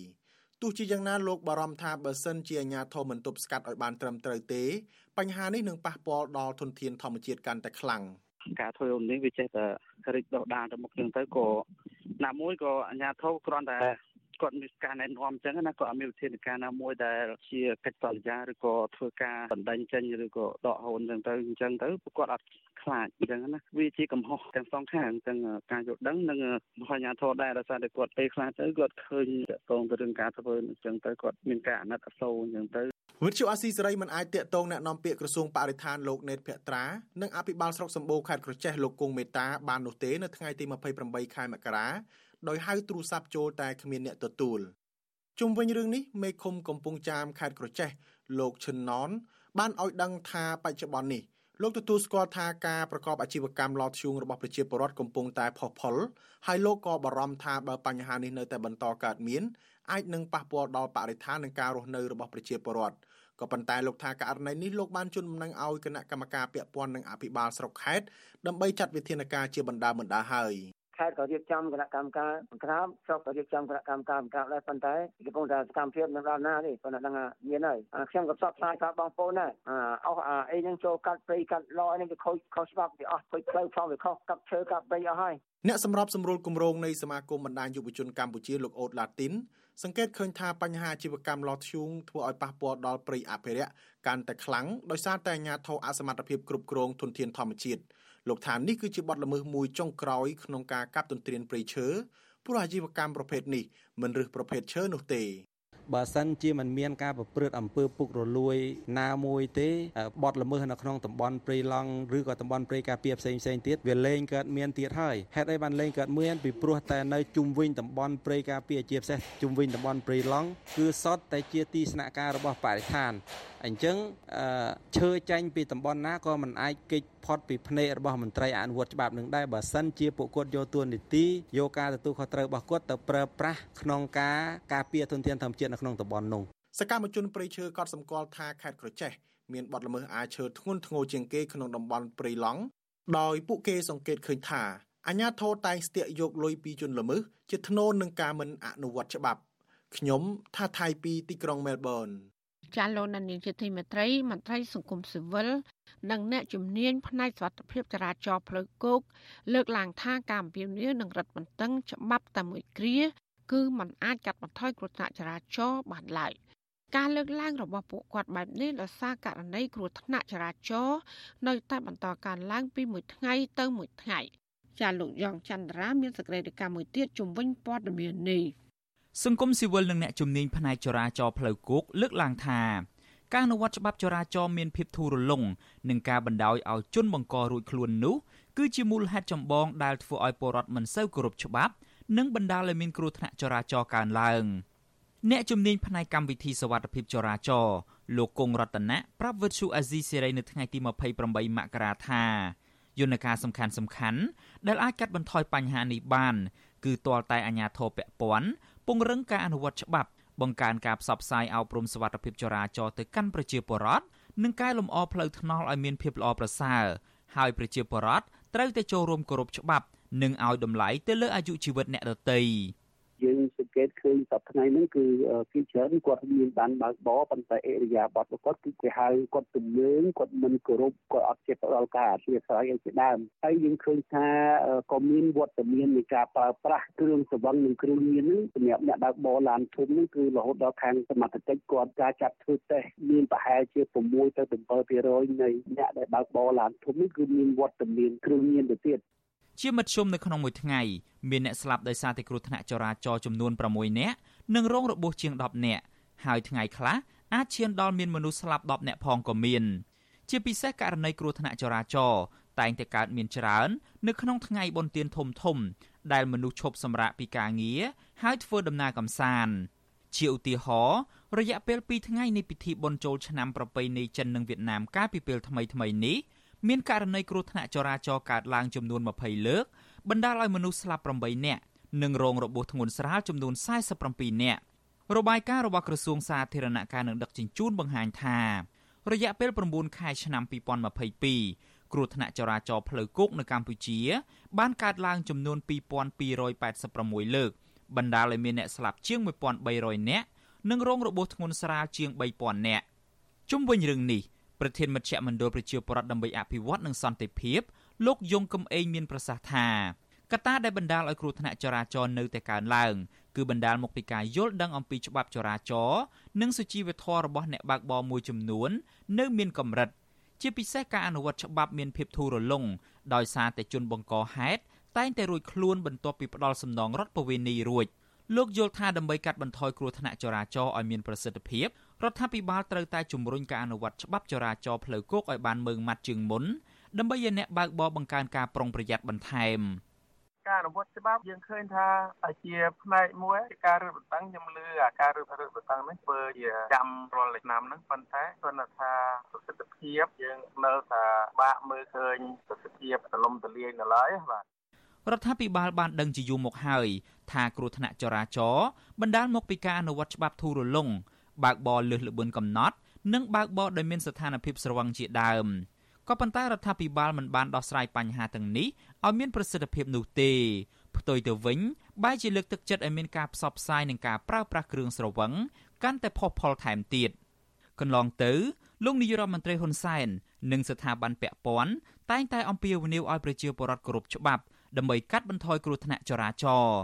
ទោះជាយ៉ាងណាលោកបារម្ភថាបើសិនជាអាជ្ញាធរមិនទប់ស្កាត់ឲ្យបានត្រឹមត្រូវទេបញ្ហានេះនឹងប៉ះពាល់ដល់ធនធានធម្មជាតិកាន់តែខ្លាំង។ ការធ្វើអំនេះវាចេះតែរិចដោះដានទៅមុខហ្នឹងទៅក៏ណាមួយក៏អាជ្ញាធរគ្រាន់តែគាត់មានការណែនាំអញ្ចឹងណាគាត់អត់មានវិធានការណាមួយដែលជាកិច្ចសន្យាឬក៏ធ្វើការបណ្ដឹងចេញឬក៏ដកហូនអញ្ចឹងទៅអញ្ចឹងទៅគាត់អត់ខ្លាចអញ្ចឹងណាវាជាកំហុសទាំងសងខាងទាំងការយល់ដឹងនិងមហាញាធរដែរដោយសារតែគាត់ពេលខ្លះទៅគាត់ឃើញតកតងទៅរឿងការធ្វើអញ្ចឹងទៅគាត់មានការអាណិតអាសូរអញ្ចឹងទៅ វិទ្យុអាស៊ីសេរីមិនអាចតាក់ទងแนะនាំពាក្យក្រសួងបរិស្ថានលោកណេតភក្ត្រានិងអភិបាលស្រុកសម្បូរខេត្តក្រចេះលោកគង់មេតាបាននោះទេនៅថ្ងៃទី28ខែមករាដោយហៅទូរស័ព្ទចូលតែគ្មានអ្នកទទួលជុំវិញរឿងនេះមេឃុំកំពង់ចាមខេត្តក្រចេះលោកឈិនណនបានឲ្យដឹងថាបច្ចុប្បន្ននេះលោកទទួលស្គាល់ថាការប្រកបអាជីវកម្មឡធ្យូងរបស់ប្រជាពលរដ្ឋកំពុងតែផុសផុលហើយលោកក៏បារម្ភថាបើបញ្ហានេះនៅតែបន្តកើតមានអាចនឹងប៉ះពាល់ដល់បរិស្ថាននិងការរស់នៅរបស់ប្រជាពលរដ្ឋ ក៏ប៉ុន្តែលោកថាករណីនេះលោកបានជូនដំណឹងឲ្យគណៈកម្មការពាក់ព័ន្ធនឹងអភិបាលស្រុកខេត្តដើម្បីចាត់វិធានការជាបណ្ដាបណ្ដាហើយ ខេត្តក៏រៀបចំគណៈកម្មការបង្ក្រាបស្រុកក៏រៀបចំគណៈកម្មការបង្ក្រាបដែរប៉ុន្តែកំពុងតែសកម្មភាពនៅដល់ណាទេប៉ុន្តែដឹងថាមានហើយខ្ញុំក៏ផ្សព្វផ្សាយប្រាប់បងប្អូនដែរអស់អីហ្នឹងចូលកាត់ព្រៃកាត់ឡនេះវាខូចខុសច្បាប់វាអស់ខូចផ្លូវផងវាខុសកាប់ឈើកាប់ព្រៃអស់ហើយអ្នកសម្របសម្រួលគម្រោងនៃសមាគមបណ្ដាញយុវជនកម្ពុជាលោកអូតឡាទីនសង្កេតឃើញថាបញ្ហាអាជីវកម្មឡធ្យូងធ្វើឲ្យប៉ះពាល់ដល់ព្រៃអភិរក្សកាន់តែខ្លាំងដោយសារតែអាញាធរអសមត្ថភាពគ្រប់គ្រងធនធានធម្មជាតិ លោកថានេះគឺជាបទល្មើសមួយចុងក្រោយក្នុងការកាប់ទន្ទ្រានព្រៃឈើព្រោះអាជីវកម្មប្រភេទនេះមិនរើសប្រភេទឈើនោះទេបើសិនជាមិនមានការប្រព្រឹត្តអំពើពុករលួយណាមួយទេបទល្មើសនៅក្នុងតំបន់ព្រៃឡង់ឬក៏តំបន់ព្រៃការពារផ្សេងផ្សេងទៀតវាលែងកើតមានទៀតហើយហេតុអីបានលែងកើតមានពីព្រោះតែនៅជុំវិញតំបន់ព្រៃការពារជាពិសេសជុំវិញតំបន់ព្រៃឡង់គឺសតតែជាទីស្នាក់ការរបស់បរិស្ថានអញ្ចឹងឈើចាញ់ពីតំបន់ណាក៏មិនអាចគេចផុតពីភ្នែករបស់មន្ត្រីអនុវត្តច្បាប់នឹងដែរបើសិនជាពួកគាត់យកទួនាទីយកការទទួលខុសត្រូវរបស់គាត់ទៅប្រើប្រាស់ក្នុងការការពារទុនធានធម្មជាតិនៅក្នុងតំបន់នោះសកម្មជនព្រៃឈើក៏សម្គាល់ថាខេត្តក្រចេះមានបទល្មើសអាឈើធ្ងន់ធ្ងរជាងគេក្នុងតំបន់ព្រៃឡង់ដោយពួកគេសង្កេតឃើញថាអាញាធរតែងស្ទាក់យកលុយពីជនល្មើសជាធ្នូនឹងការមិនអនុវត្តច្បាប់ខ្ញុំថាថៃពីទីក្រុងមែលប៊ន ចាលោកនាយកជាទីមេត្រីមន្ត្រីសង្គមស៊ីវិលនិងអ្នកជំនាញផ្នែកសុខភាពចរាចរណ៍ផ្លូវគោកលើកឡើងថាការអំពាវនាវនឹងរដ្ឋបន្ទឹងច្បាប់តែមួយគ្រាគឺมันអាចកាត់បន្ថយគ្រោះថ្នាក់ចរាចរណ៍បានឡើយការលើកឡើងរបស់ពួកគាត់បែបនេះដោយសារករណីគ្រោះថ្នាក់ចរាចរណ៍នៅតែបន្តកើនឡើងពីមួយថ្ងៃទៅមួយថ្ងៃចាលោកយ៉ងច័ន្ទរាមានសេចក្តីរាយការណ៍មួយទៀតជំវិញព័ត៌មាននេះ សង្គមស៊ីវិលនិងអ្នកជំនាញផ្នែកចរាចរណ៍ផ្លូវគោកលើកឡើងថាការអនុវត្តច្បាប់ចរាចរណ៍មានភាពធូររលុងនិងការបណ្ដោយឲ្យជនបង្ករួចខ្លួននោះគឺជាមូលហេតុចម្បងដែលធ្វើឲ្យពលរដ្ឋមិនសូវគោរពច្បាប់ និងបណ្ដាលឲ្យមានគ្រោះថ្នាក់ចរាចរណ៍កើនឡើងអ្នកជំនាញផ្នែកកម្មវិធីសវត្ថិភាពចរាចរណ៍លោកគង់រតនៈប្រាប់វិទ្យុអាស៊ីសេរីនៅថ្ងៃទី28មករាថាយន្តការសំខាន់សំខាន់ដែលអាចកាត់បន្ថយបញ្ហានេះបាន គឺទាល់តែអាជ្ញាធរពាក់ព័ន្ធ ពង្រឹងការអនុវត្តច្បាប់បង្កើនការផ្សព្វផ្សាយអប់រំសុវត្ថិភាពចរាចរណ៍ទៅកាន់ប្រជាពលរដ្ឋនិងកែលម្អផ្លូវថ្នល់ឲ្យមានភាពល្អប្រសើរហើយប្រជាពលរដ្ឋត្រូវតែចូលរួមគោរពច្បាប់និងឲ្យតម្លៃទៅលើអាយុជីវិតអ្នកដទៃ។ យើងសង្កេតឃើញសប្តាហ៍ថ្ងៃហ្នឹងគឺគេច្រើនគាត់មានបានបើកបរប៉ុន្តែអេរិយាបថរបស់គាត់គឺគេហៅគាត់ទំនើងគាត់មិនគោរពគាត់អត់ចេះផ្ដល់ការអធិស្ឋានឲ្យជាដើមហើយយើងឃើញថាក៏មានវត្តមាននៃការប្រើប្រាស់គ្រឿងសង្វឹងនិងគ្រឿងញៀនហ្នឹងសម្រាប់អ្នកបើកបរឡានធំហ្នឹងគឺរហូតដល់ខាងសមត្ថកិច្ចគាត់ការចាត់ធ្វើតេស្តមានប្រហែលជា6ទៅ7%នៃអ្នកដែលបើកបរឡានធំនេះគឺមានវត្តមានគ្រឿងញៀនទៅទៀត ជាមធ្យមនៅក្នុងមួយថ្ងៃមានអ្នកស្លាប់ដោយសារតែគ្រោះថ្នាក់ចរាចរណ៍ចំនួន6នាក់និងរងរបួសជាង10នាក់ហើយថ្ងៃខ្លះអាចឈានដល់មានមនុស្សស្លាប់10នាក់ផងក៏មានជាពិសេសករណីគ្រោះថ្នាក់ចរាចរណ៍តែងតែកើតមានច្រើននៅក្នុងថ្ងៃបុណ្យទានធំធំ ដែលមនុស្សឈប់សម្រាកពីការងារហើយធ្វើដំណើរកម្សាន្តជាឧទាហរណ៍រយៈពេល2ថ្ងៃនៃពិធីបុណ្យចូលឆ្នាំប្រពៃណីចិននិងវៀតណាមកាលពីពេលថ្មីៗនេះ មានករណីគ្រោះថ្នាក់ចរាចរណ៍កើតឡើងចំនួន20លើកបណ្ដាលឲ្យមនុស្សស្លាប់8នាក់និងរងរបួសធ្ងន់ស្រាលចំនួន47នាក់របាយការណ៍របស់ក្រសួងសាធារណការនិងដឹកជញ្ជូនបង្ហាញថារយៈពេល9ខែឆ្នាំ2022គ្រោះថ្នាក់ចរាចរណ៍ផ្លូវគោកនៅកម្ពុជា បានកើតឡើងចំនួន2286លើកបណ្ដាលឲ្យមានអ្នកស្លាប់ជាង1300នាក់និងរងរបួសធ្ងន់ស្រាលជាង3000នាក់ជុំវិញរឿងនេះ ប្រធានមជ្ឈមណ្ឌលប្រជាពលរដ្ឋដើម្បីអភិវឌ្ឍនិងសន្តិភាពលោកយងកំឯងមានប្រសាសន៍ថាកត្តាដែលបណ្ដាលឲ្យគ្រោះថ្នាក់ចរាចរណ៍នៅតែកើនឡើងគឺបណ្ដាលមកពីការយល់ដឹងអំពីច្បាប់ចរាចរណ៍និងសុជីវធម៌របស់អ្នកបើកបរមួយចំនួន នៅមានកម្រិត ជាពិសេសការអនុវត្តច្បាប់មានភាពធូររលុងដោយសារតែជនបង្កហេតុតែងតែរួចខ្លួនបន្ទាប់ពីផ្ដាល់សំណងរដ្ឋបវេនីរួចលោកយល់ថាដើម្បីកាត់បន្ថយគ្រោះថ្នាក់ចរាចរណ៍ឲ្យមានប្រសិទ្ធភាព រដ្ឋាភិបាលត្រូវតែជំរុញការអនុវត្តច្បាប់ចរាចរណ៍ផ្លូវគោកឲ្យបានម៉ឺងម៉ាត់ជាងមុនដើម្បីឲ្យអ្នកបើកបរបង្កើនការប្រុងប្រយ័ត្នបន្ថែមការអនុវត្តច្បាប់យើងឃើញថាជាផ្នែកមួយការរឹតបន្តឹងខ្ញុំលឺអាការរឹតបន្តឹងនេះធ្វើជាចាំរាល់ឆ្នាំហ្នឹងប៉ុន្តែគាត់ថាប្រសិទ្ធភាពយើងនៅតែបាក់មើលឃើញប្រសិទ្ធភាពទលំទលាយនៅឡើយបាទរដ្ឋាភិបាលបានដឹងជាយូរមកហើយថាគ្រោះថ្នាក់ចរាចរណ៍បណ្ដាលមកពីការអនុវត្តច្បាប់ធូររលុង បើកបរលើសល្បឿនកំណត់និងបើកបរដោយមានស្ថានភាពស្រវឹងជាដើមក៏ប៉ុន្តែរដ្ឋាភិបាលមិនបានដោះស្រាយបញ្ហាទាំងនេះឲ្យមានប្រសិទ្ធភាពនោះទេផ្ទុយទៅវិញបែរជាលើកទឹកចិត្តឲ្យមានការផ្សព្វផ្សាយនិងការប្រើប្រាស់គ្រឿងស្រវឹងកាន់តែផុសផុលថែមទៀតកន្លងទៅលោកនាយរដ្ឋមន្ត្រីហ៊ុនសែននិងស្ថាប័នពាក់ព័ន្ធតែងតែអំពាវនាវឲ្យប្រជាពលរដ្ឋគោរពច្បាប់ដើម្បីកាត់បន្ថយគ្រោះថ្នាក់ចរាចរណ៍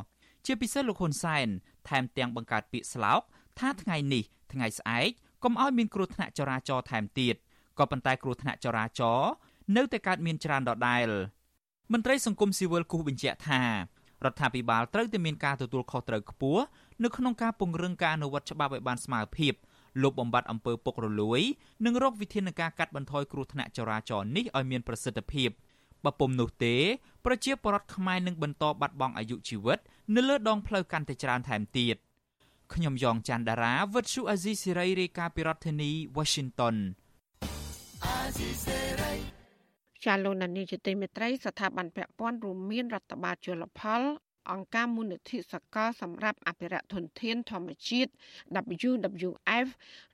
ជាពិសេសលោកហ៊ុនសែនថែមទាំងបង្កើតពាក្យស្លោកថាថ្ងៃនេះ ថ្ងៃស្អែកកុំឲ្យមានគ្រោះថ្នាក់ចរាចរណ៍ថែមទៀតក៏ប៉ុន្តែគ្រោះថ្នាក់ចរាចរណ៍នៅតែកើតមានច្រើនដដែលមន្ត្រីសង្គមស៊ីវិលគូសបញ្ជាក់ថារដ្ឋាភិបាលត្រូវតែមានការទទួលខុសត្រូវខ្ពស់នៅក្នុងការពង្រឹងការអនុវត្តច្បាប់ឲ្យបានស្មើភាពលុបបំបាត់អំពើពុករលួយ និងរកវិធានការកាត់បន្ថយគ្រោះថ្នាក់ចរាចរណ៍នេះឲ្យមានប្រសិទ្ធភាពបើពុំនោះទេប្រជាពលរដ្ឋខ្មែរនឹងបន្តបាត់បង់អាយុជីវិត នៅលើដងផ្លូវកាន់តែច្រើនថែមទៀត ខ្ញុំយ៉ងច័ន្ទដារាវិទ្យុអាស៊ីសេរីរាយការណ៍ពីរដ្ឋធានី Washington ចាលោកនានីជាទីមេត្រីស្ថាប័នពាក់ព័ន្ធរួមមានរដ្ឋបាលជលផល អង្គការមូលនិធិសកលសម្រាប់អភិរក្សធនធានធម្មជាតិ WWF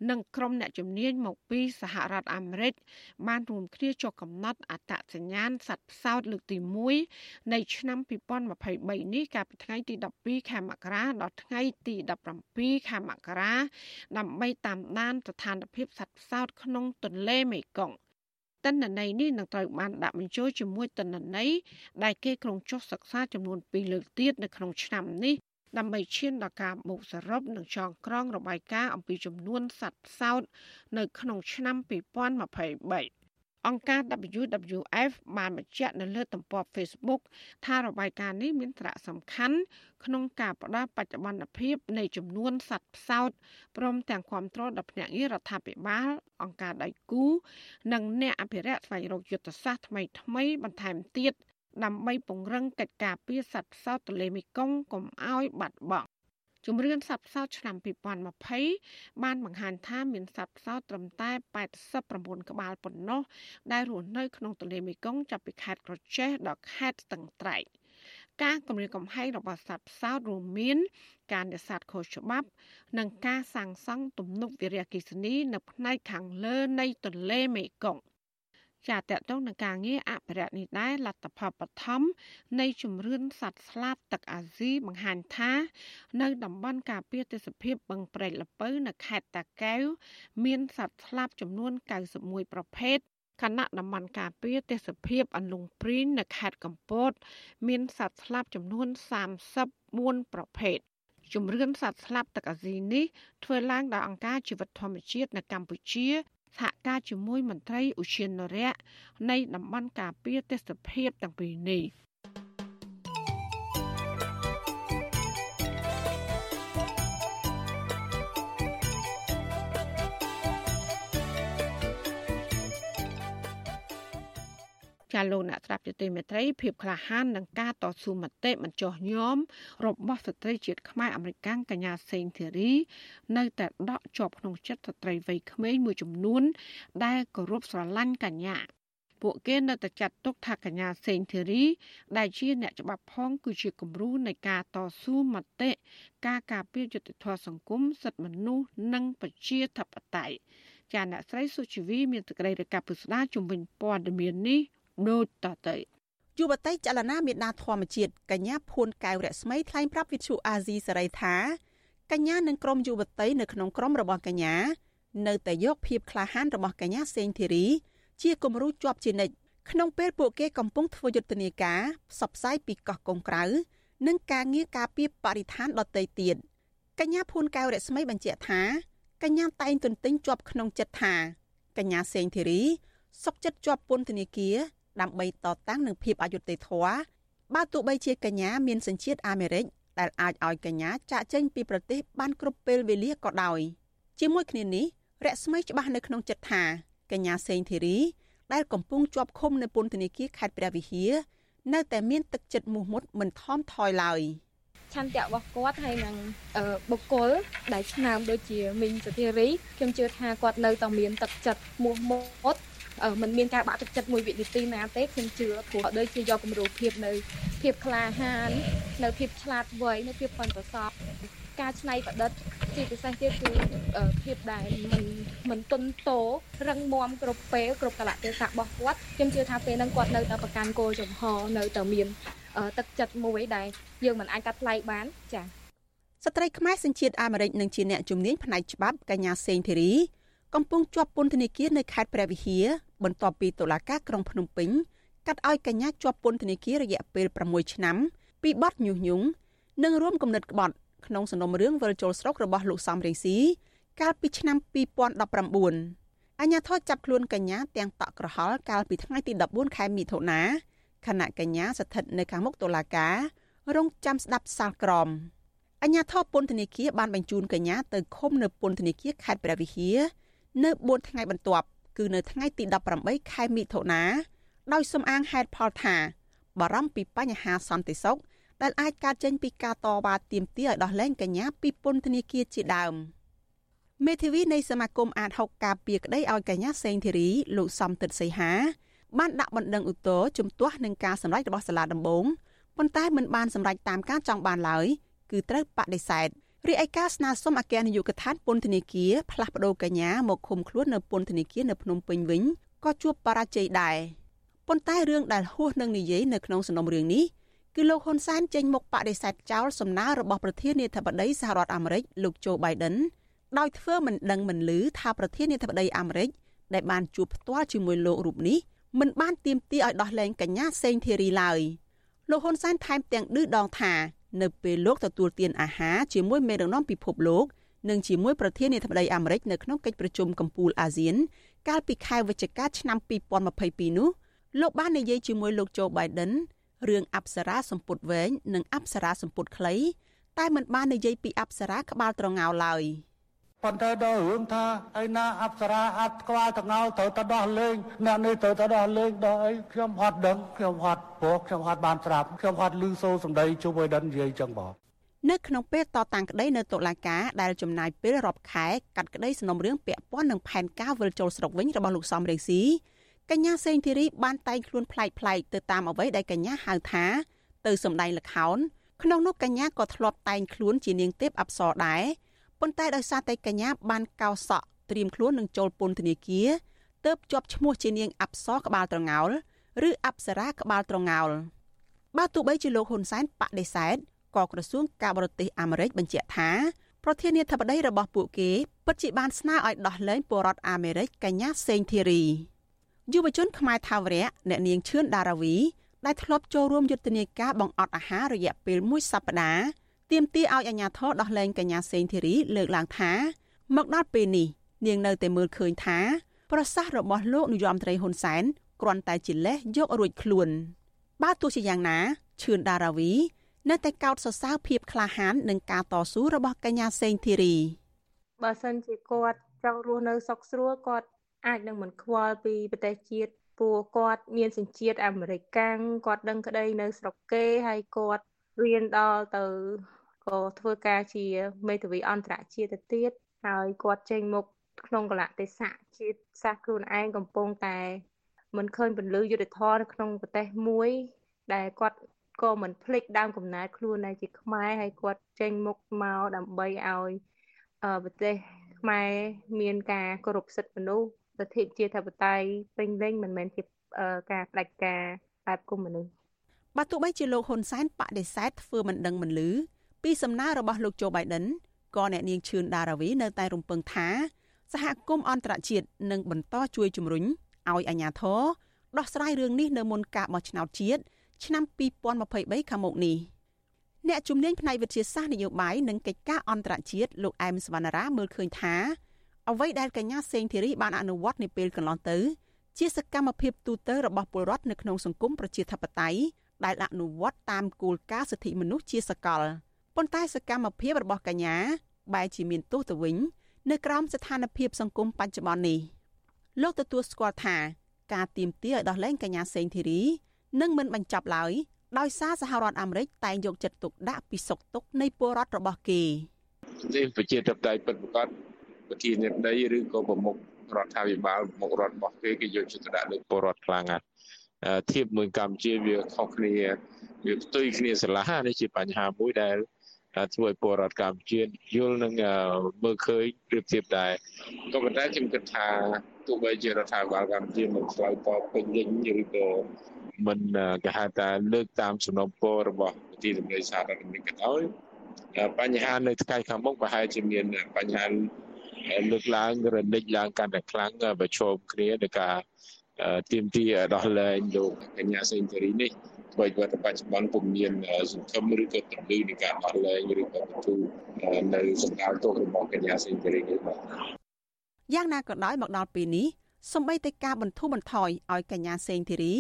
និងក្រុមអ្នកជំនាញមកពីសហរដ្ឋអាមេរិកបានរួមគ្នាចុះកំណត់អត្តសញ្ញាណសត្វផ្សោតលើកទី1នៃឆ្នាំ2023នេះកាលពីថ្ងៃទី12ខែមករាដល់ថ្ងៃទី17ខែមករាដើម្បីតាមដានស្ថានភាពសត្វផ្សោតក្នុងទន្លេមេគង្គ ទិន្នន័យនេះនឹងត្រូវបានដាក់បញ្ចូលជាមួយទិន្នន័យដែលគេក្រុងចុះសិក្សាចំនួន2លើកទៀតនៅក្នុងឆ្នាំនេះដើម្បីឈានដល់ការបូកសរុបនិងចងក្រងរបាយការណ៍អំពីចំនួនសត្វផ្សោតនៅក្នុងឆ្នាំ2023 អង្គការ WWF បានបញ្ជាក់នៅលើទំព័រ Facebook ថារបាយការណ៍នេះមានសារៈសំខាន់ក្នុងការផ្ដល់បច្ចុប្បន្នភាពនៃចំនួនសត្វផ្សោតព្រមទាំងគ្រប់គ្រងដល់ភ្នាក់ងាររដ្ឋាភិបាល អង្គការដៃគូ និងអ្នកអភិរក្សស្វែងរកយុទ្ធសាស្ត្រថ្មីថ្មីបន្ថែមទៀតដើម្បីពង្រឹងកិច្ចការពារសត្វផ្សោតទន្លេមេគង្គកុំឲ្យបាត់បង់ ជំរឿនសត្វផ្សោតឆ្នាំ2020បានបង្ហាញថាមានសត្វផ្សោតត្រឹមតែ89ក្បាលប៉ុណ្ណោះដែលរស់នៅក្នុងទន្លេមេគង្គចាប់ពីខេត្តក្រចេះដល់ខេត្តស្ទឹងត្រែងការគម្រាមកំហែងរបស់សត្វផ្សោតរួមមាន ការនេសាទខុសច្បាប់ និងការសាងសង់ទំនប់វារីអគ្គិសនីនៅផ្នែកខាងលើនៃទន្លេមេគង្គ ចាតតងនឹងការងារអភិរក្សនេះដែរលទ្ធផលបឋមនៃជំរឿនសត្វស្លាបទឹកអាស៊ីបង្ហាញថា នៅតំបន់ការពារទេសភាពបឹងព្រែកលពៅនៅខេត្តតាកែវមានសត្វស្លាបចំនួន91ប្រភេទគណៈតំបន់ការពារទេសភាពអន្លង់ព្រីននៅខេត្តកំពត មានសត្វស្លាបចំនួន34ប្រភេទជំរឿនសត្វស្លាបទឹកអាស៊ីនេះធ្វើឡើងដោយអង្គការជីវិតធម្មជាតិនៅកម្ពុជា សហការជាមួយមន្ត្រីឧទ្យានុរក្សនៃតំបន់ការពារទេសភាពទាំងពីរនេះ ចាលោកអ្នកស្ដាប់ជាទីមេត្រីភាពក្លាហាននឹងការតស៊ូមតិមិនចោះញោមរបស់ស្ត្រីជាតិខ្មែរអមេរិកកញ្ញាសេងធីរីនៅតែដកជាប់ក្នុងចិត្តស្ត្រីវ័យក្មេងមួយចំនួន ដែលគោរពស្រឡាញ់កញ្ញាពួកគេនៅតែចាត់ទុកថាកញ្ញាសេងធីរី ដែលជាអ្នកច្បាប់ផងគឺជាគំរូនៃការតស៊ូមតិការការពារយុត្តិធម៌សង្គមសិទ្ធិមនុស្សនិងប្រជាធិបតេយ្យចាអ្នកស្រីសុជីវីមានសេចក្តីរាយការណ៍ពុស្ដាជំវិញព័ត៌មាននេះ ដូចតទៅយុវតីចលនាមេដាធម្មជាតិកញ្ញាភួនកែវរស្មីថ្លែងប្រាប់វិទ្យុអាស៊ីសេរីថាកញ្ញានិងក្រុមយុវតីនៅក្នុងក្រុមរបស់កញ្ញានៅតែយកភាពក្លាហានរបស់កញ្ញាសេងធីរី ជាគំរូជាប់ជានិច្ចក្នុងពេលពួកគេកំពុងធ្វើយុទ្ធនាការផ្សព្វផ្សាយពីកោះកុងក្រៅនិងការងារការពារបរិស្ថានដទៃទៀតកញ្ញាភួនកែវរស្មីបញ្ជាក់ថាកញ្ញាតែងទន្ទិញជាប់ក្នុងចិត្តថាកញ្ញាសេងធីរីសុកចិត្តជាប់ពន្ធនាគារ ដើម្បីតតាំងនឹងភាពអយុត្តិធម៌បើទោះបីជាកញ្ញាមានសញ្ជាតិអាមេរិកដែលអាចឲ្យកញ្ញាចាក់ចេញពីប្រទេសបានគ្រប់ពេលវេលាក៏ដោយជាមួយគ្នានេះរស្មីច្បាស់នៅក្នុងចិត្តថាកញ្ញាសេងធីរីដែលកំពុងជាប់ឃុំនៅពន្ធនាគារខេត្តព្រះវិហារនៅតែមានទឹកចិត្តមោះមុតមិនថមថយឡើយឆន្ទៈរបស់គាត់ហើយនឹងបុគ្គលដែលឆ្នើមដូចជាមីងសុធារីខ្ញុំជឿថាគាត់នៅតែមានទឹកចិត្តមោះមុត มันមានការបាក់ទឹកចិត្តមួយវិនាទីណាទេខ្ញុំជឿព្រោះដូចជាយកគំរូភាពនៅភាពក្លាហាន នៅភាពឆ្លាតវៃនៅភាពប៉ិនប្រសប់ការច្នៃប្រឌិតជាពិសេសទៀតគឺភាពដែលមិនមិនទុនតោរឹងមាំគ្រប់ពេលគ្រប់កលៈទេសៈរបស់គាត់ខ្ញុំជឿថាពេលហ្នឹងគាត់នៅតែប្រកាន់គោលចំហនៅតែមានទឹកចិត្តមួយដែលយើងមិនអាចកាត់ថ្លៃបានចា៎ស្ត្រីខ្មែរសញ្ជាតិអាមេរិកនិងជាអ្នកជំនាញផ្នែកច្បាប់កញ្ញាសេងធីរី កំពុងជាប់ពន្ធនាគារនៅខេត្តព្រះវិហារបន្ទាប់ពីតុលាការក្រុងភ្នំពេញកាត់ឲ្យកញ្ញាជាប់ពន្ធនាគាររយៈពេល6ឆ្នាំពីបទញុះញង់និងរួមគំនិតក្បត់ក្នុងសំណុំរឿងវិលជុលស្រុករបស់លោកសំរងស៊ីកាលពីឆ្នាំ2019អញ្ញាធរចាប់ខ្លួនកញ្ញាទាំងតក់ក្រហល់កាលពីថ្ងៃទី14ខែមិថុនាខណៈកញ្ញាស្ថិតនៅខាងមុខតុលាការរងចាំស្ដាប់សាលក្រមអញ្ញាធរពន្ធនាគារបានបញ្ជូនកញ្ញាទៅឃុំនៅពន្ធនាគារខេត្តព្រះវិហារ នៅ4ថ្ងៃបន្ទាប់គឺនៅថ្ងៃទី18ខែមិថុនាដោយសំអាងហេតុផលថាបារម្ភពីបញ្ហាសន្តិសុខដែលអាចកើតចេញពីការតវ៉ាទាមទារឲ្យដោះលែងកញ្ញាពីពន្ធនាគារជាដើមមេធាវីនៃសមាគមអាត6ការពីក្តីឲ្យកញ្ញាសេងធីរីលោកសំទិតសីហា បានដាក់បណ្ដឹងឧទ្ធរជំទាស់នឹងការសម្ដែងរបស់សាលាដំបងប៉ុន្តែមិនបានសម្រេចតាមការចង់បានឡើយគឺត្រូវបដិសេធ រីឯការស្នើសុំអគ្គនាយកដ្ឋានពន្ធនាគារផ្លាស់ប្តូរកញ្ញាមកឃុំខ្លួននៅពន្ធនាគារនៅភ្នំពេញវិញក៏ជួបបរាជ័យដែរប៉ុន្តែរឿងដែលហួសនឹងនិយាយនៅក្នុងសំណុំរឿងនេះគឺលោកហ៊ុនសែនចេញមុខបដិសេធចោលសំណើរបស់ប្រធានាធិបតីសហរដ្ឋអាមេរិកលោកโจ Biden ដោយធ្វើមិនដឹងមិនឮថាប្រធានាធិបតីអាមេរិកដែលបានជួបផ្ទាល់ជាមួយលោករូបនេះមិនបានទៀមទាឲ្យដោះលែងកញ្ញាសេងធីរីឡើយលោកហ៊ុនសែនថែមទាំងឌឺដងថា នៅពេលលោកទទួលទានអាហារជាមួយមេដឹកនាំពិភពលោកនិងជាមួយប្រធានាធិបតីអាមេរិកនៅក្នុងកិច្ចប្រជុំកំពូលអាស៊ាន កាលពីខែវិច្ឆិកាឆ្នាំ2022នោះលោកបាននិយាយជាមួយលោកโจ Biden រឿងអប្សរាសម្ពុតវែងនិងអប្សរាសម្ពុតខ្លីតែមិនបាននិយាយពីអប្សរាក្បាលត្រងោលឡើយ ប៉ុន្តែដល់រឿងថាឯណាអប្សរាអត់ក្បាលត្រងោលត្រូវទៅដោះលែងអ្នកនេះត្រូវទៅដោះលែងដល់អីខ្ញុំអត់ដឹងខ្ញុំអត់ព្រោះខ្ញុំអត់បានស្រាប់ខ្ញុំអត់ឮសូរសម្ដីជួបឲ្យដឹងនិយាយចឹងបងនៅក្នុងពេលតតាំងក្តីនៅតុលាការដែលចំណាយពេលរាប់ខែកាត់ក្តីសំណុំរឿងពាក់ព័ន្ធនឹងផែនការវិលជុលស្រុកវិញរបស់លោកសំរងស៊ីកញ្ញាសេងធីរីបានតែងខ្លួនប្លែកប្លែកទៅតាមអ្វីដែលកញ្ញាហៅថាទៅសម្ដែងល្ខោនក្នុងនោះកញ្ញាក៏ធ្លាប់តែងខ្លួនជានាងទេពអប្សរដែរ ប៉ុន្តែដោយសារតែកញ្ញាបានកោសក់ត្រៀមខ្លួននឹងចូលពន្ធនាគារទើបជាប់ឈ្មោះជានាងអប្សរក្បាលត្រងោលឬអប្សរាក្បាលត្រងោលបើទោះបីជាលោកហ៊ុនសែនបដិសេធក៏ក្រសួងការបរទេសអាមេរិកបញ្ជាក់ថាប្រធានាធិបតីរបស់ពួកគេពិតជាបានស្នើឲ្យដោះលែងពលរដ្ឋអាមេរិកកញ្ញាសេងធីរីយុវជនខ្មែរថាវរៈអ្នកនាងឈឿនដារាវីដែលធ្លាប់ចូលរួមយុទ្ធនាការបង្អត់អាហាររយៈពេលមួយសប្តាហ៍ ទាមទារឲ្យអាជ្ញាធរដោះលែងកញ្ញាសេងធីរីលើកឡើងថាមកដល់ពេលនេះនាងនៅតែមើលឃើញថា ប្រសាសន៍របស់លោកនាយរដ្ឋមន្ត្រីហ៊ុនសែនគ្រាន់តែជាលេសយករួចខ្លួនបើទោះជាយ៉ាងណាឈឿនដារាវី នៅតែកោតសរសើរភាពក្លាហាននឹងការតស៊ូរបស់កញ្ញាសេងធីរីបើសិនជាគាត់ចង់រស់នៅសុខស្រួលគាត់អាចនឹងមិនខ្វល់ពីប្រទេសជាតិព្រោះគាត់មានសញ្ជាតិអាមេរិកកាំងគាត់ដឹងក្តីនៅស្រុកគេហើយគាត់រៀនដល់ទៅ ក៏ធ្វើការជាមេធាវីអន្តរជាតិទៅទៀតហើយគាត់ចេញមុខក្នុងកលៈទេសៈជាតិសាសខ្លួនឯងកំពុងតែមិនឃើញពលឺយុទ្ធធរនៅក្នុងប្រទេសមួយ ដែលគាត់ក៏មិនភ្លេចដើមកំណើតខ្លួនដែរជាខ្មែរហើយគាត់ចេញមុខមកដើម្បីឲ្យប្រទេសខ្មែរមានការគោរពសិទ្ធិមនុស្សលទ្ធិជាធិបតេយ្យពេញលេញមិនមែនជាការផ្ដាច់ការបែបកុម្មុយនីសបើទោះបីជាលោកហ៊ុនសែនបដិសេធធ្វើមិនដឹងមិនឮ ពីសំណើរបស់លោកโจ Biden ក៏អ្នកនាងឈឿនដារាវី នៅតែរំពឹងថា សហគមន៍អន្តរជាតិនឹងបន្តជួយជំរុញឲ្យអាជ្ញាធរដោះស្រាយរឿងនេះនៅមុនការបោះឆ្នោតជាតិឆ្នាំ2023ខាងមុខនេះអ្នកជំនាញផ្នែកវិទ្យាសាស្ត្រនយោបាយនិងកិច្ចការអន្តរជាតិលោកអែមសវណ្ណារាមើលឃើញថាអ្វីដែលកញ្ញាសេងធីរីបានអនុវត្តនាពេលកន្លងទៅ ជាសកម្មភាពទូទៅរបស់ពលរដ្ឋនៅក្នុងសង្គមប្រជាធិបតេយ្យដែលអនុវត្តតាមគោលការណ៍សិទ្ធិមនុស្សជាសកល ប៉ុន្តែសកម្មភាពរបស់កញ្ញាបែរជាមានទោសទៅវិញ នៅក្រោមស្ថានភាពសង្គមបច្ចុប្បន្ននេះលោកទទួលស្គាល់ថាការទៀមទាឲ្យដោះលែងកញ្ញាសេងធីរីនឹងមិនបញ្ចប់ឡើយដោយសារសហរដ្ឋអាមេរិកតែងយកចិត្តទុកដាក់ពីសុខទុក្ខនៃពលរដ្ឋរបស់គេនេះប្រជាធិបតេយ្យពិតប្រាកដប្រធានាធិបតីឬក៏ប្រមុខរដ្ឋាភិបាលប្រមុខរដ្ឋរបស់គេគេយកចិត្តទុកដាក់លើពលរដ្ឋខ្លាំងណាស់ធៀបមួយកម្ពុជាវាខុសគ្នាវាផ្ទុយគ្នាស្រឡះនេះជាបញ្ហាមួយដែល ធ្វើឲ្យពលរដ្ឋកម្ពុជាយល់នឹងមើលឃើញប្រៀបធៀបដែរក៏ប៉ុន្តែខ្ញុំគិតថាទោះបីជារដ្ឋាភិបាលកម្ពុជាមិនឆ្លើយតបពេញលេញឬក៏មិនគេហៅថាលើកតាមសំណពររបស់ប្រធានាធិបតីសហរដ្ឋអាមេរិកក៏ដោយបញ្ហានៅថ្ងៃខាងមុខប្រហែលជាមានបញ្ហាលើកឡើងរនិចឡើងកាន់តែខ្លាំងប្រឈមគ្នានៃការ ទៀមទាដោះលែងលោកកញ្ញាសេងធារីនេះអ្វីក៏បច្ចុប្បន្នពុំមានសង្ឃឹមឬក៏ទំនឿនៃការដោះលែងឬក៏បន្ទូនៅសម្ដៅទោសរបស់កញ្ញាសេងធារីនេះបាទយ៉ាងណាក៏ដោយមកដល់ពេលនេះសម្បីតែការបន្ធូរបន្ថយឲ្យកញ្ញាសេងធីរី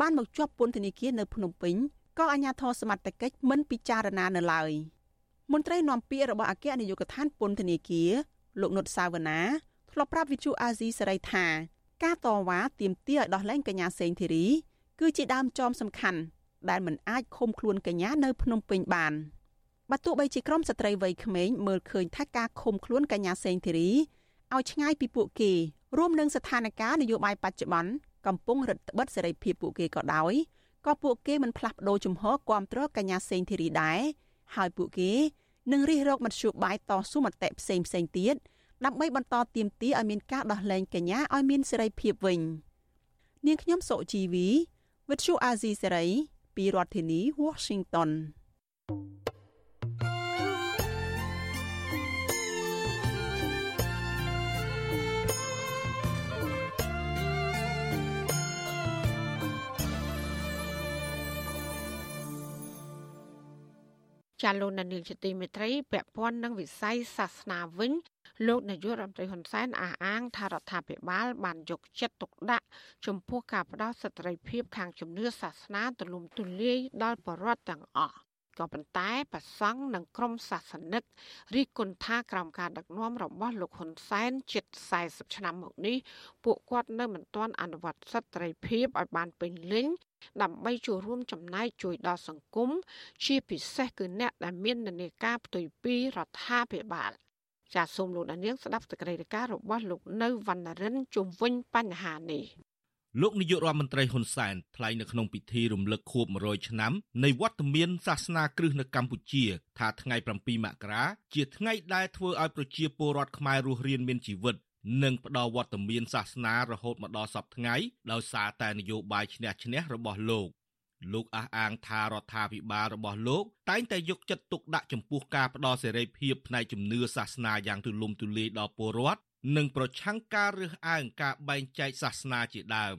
បានមកជាប់ពន្ធនាគារនៅភ្នំពេញក៏អាជ្ញាធរសមត្ថកិច្ចមិនពិចារណានៅឡើយមន្ត្រីនាំពាក្យរបស់អគ្គនាយកដ្ឋានពន្ធនាគារលោកនុតសាវណ្ណាធ្លាប់ប្រាប់វិទ្យុអាស៊ីសេរីថា ការតវ៉ាទាមទារឲ្យដោះលែងកញ្ញាសេងធីរីគឺជាដើមចមសំខាន់ដែលមិនអាចឃុំខ្លួនកញ្ញានៅភ្នំពេញបានបើទោះបីជាក្រុមស្ត្រីវ័យក្មេងមើលឃើញថាការឃុំខ្លួនកញ្ញាសេងធីរីឲ្យឆ្ងាយពីពួកគេរួមនឹងស្ថានភាពនយោបាយបច្ចុប្បន្នកំពុងរឹតបន្តឹងសេរីភាពពួកគេក៏ដោយក៏ពួកគេមិនផ្លាស់ប្ដូរជំហរគ្រប់គ្រងកញ្ញាសេងធីរីដែរហើយពួកគេនឹងរិះរកមធ្យោបាយតស៊ូមតិផ្សេងផ្សេងទៀត ដើម្បីបន្តទៀមទាឲ្យមានការដោះលែងកញ្ញាឲ្យមានសេរីភាពវិញ នាងខ្ញុំសុជីវីវិទ្យុអាស៊ីសេរីពីរដ្ឋធានី Washington thank you ចាលោកនាយកជាទីមេត្រីពាក់ព័ន្ធនឹងវិស័យសាសនាវិញ លោកនាយករដ្ឋមន្ត្រីហ៊ុនសែនអះអាងថារដ្ឋាភិបាលបានយកចិត្តទុកដាក់ចំពោះការផ្ដល់សិទ្ធិភាពខាងជំនឿសាសនាទូលំទូលាយដល់ប្រជាពលរដ្ឋទាំងអស់ក៏ប៉ុន្តែប្រសង់និងក្រមសាសនិករិះគន់ថាក្រោមការដឹកនាំរបស់លោកហ៊ុនសែនជិត40ឆ្នាំមកនេះពួកគាត់នៅមិនទាន់អនុវត្តសិទ្ធិភាពឲ្យបានពេញលេញដើម្បីចូលរួមចំណែកជួយដល់សង្គមជាពិសេសគឺអ្នកដែលមាននានាការផ្ទុយពីរដ្ឋាភិបាល ចាសសូមលោកដានៀងស្ដាប់សេចក្តីរាយការណ៍របស់លោកនៅវណ្ណរិនជុំវិញបញ្ហានេះលោកនាយករដ្ឋមន្ត្រីហ៊ុនសែនថ្លែងនៅក្នុងពិធីរំលឹកខួប100ឆ្នាំនៃវត្តមានសាសនាគ្រឹះនៅកម្ពុជា ថាថ្ងៃ7មករាជាថ្ងៃដែលធ្វើឲ្យប្រជាពលរដ្ឋខ្មែររស់រានមានជីវិតនិងផ្ដល់វត្តមានសាសនារហូតមកដល់សពថ្ងៃដោយសារតែនយោបាយឈ្នះឈ្នះរបស់លោក លោកអះអាងថារដ្ឋាភិបាលរបស់លោកតែងតែយកចិត្តទុកដាក់ចំពោះការផ្ដល់សេរីភាពផ្នែកជំនឿសាសនាយ៉ាងទូលំទូលាយដល់ពលរដ្ឋនិងប្រឆាំងការរើសអើងការបែងចែកសាសនាជាដើម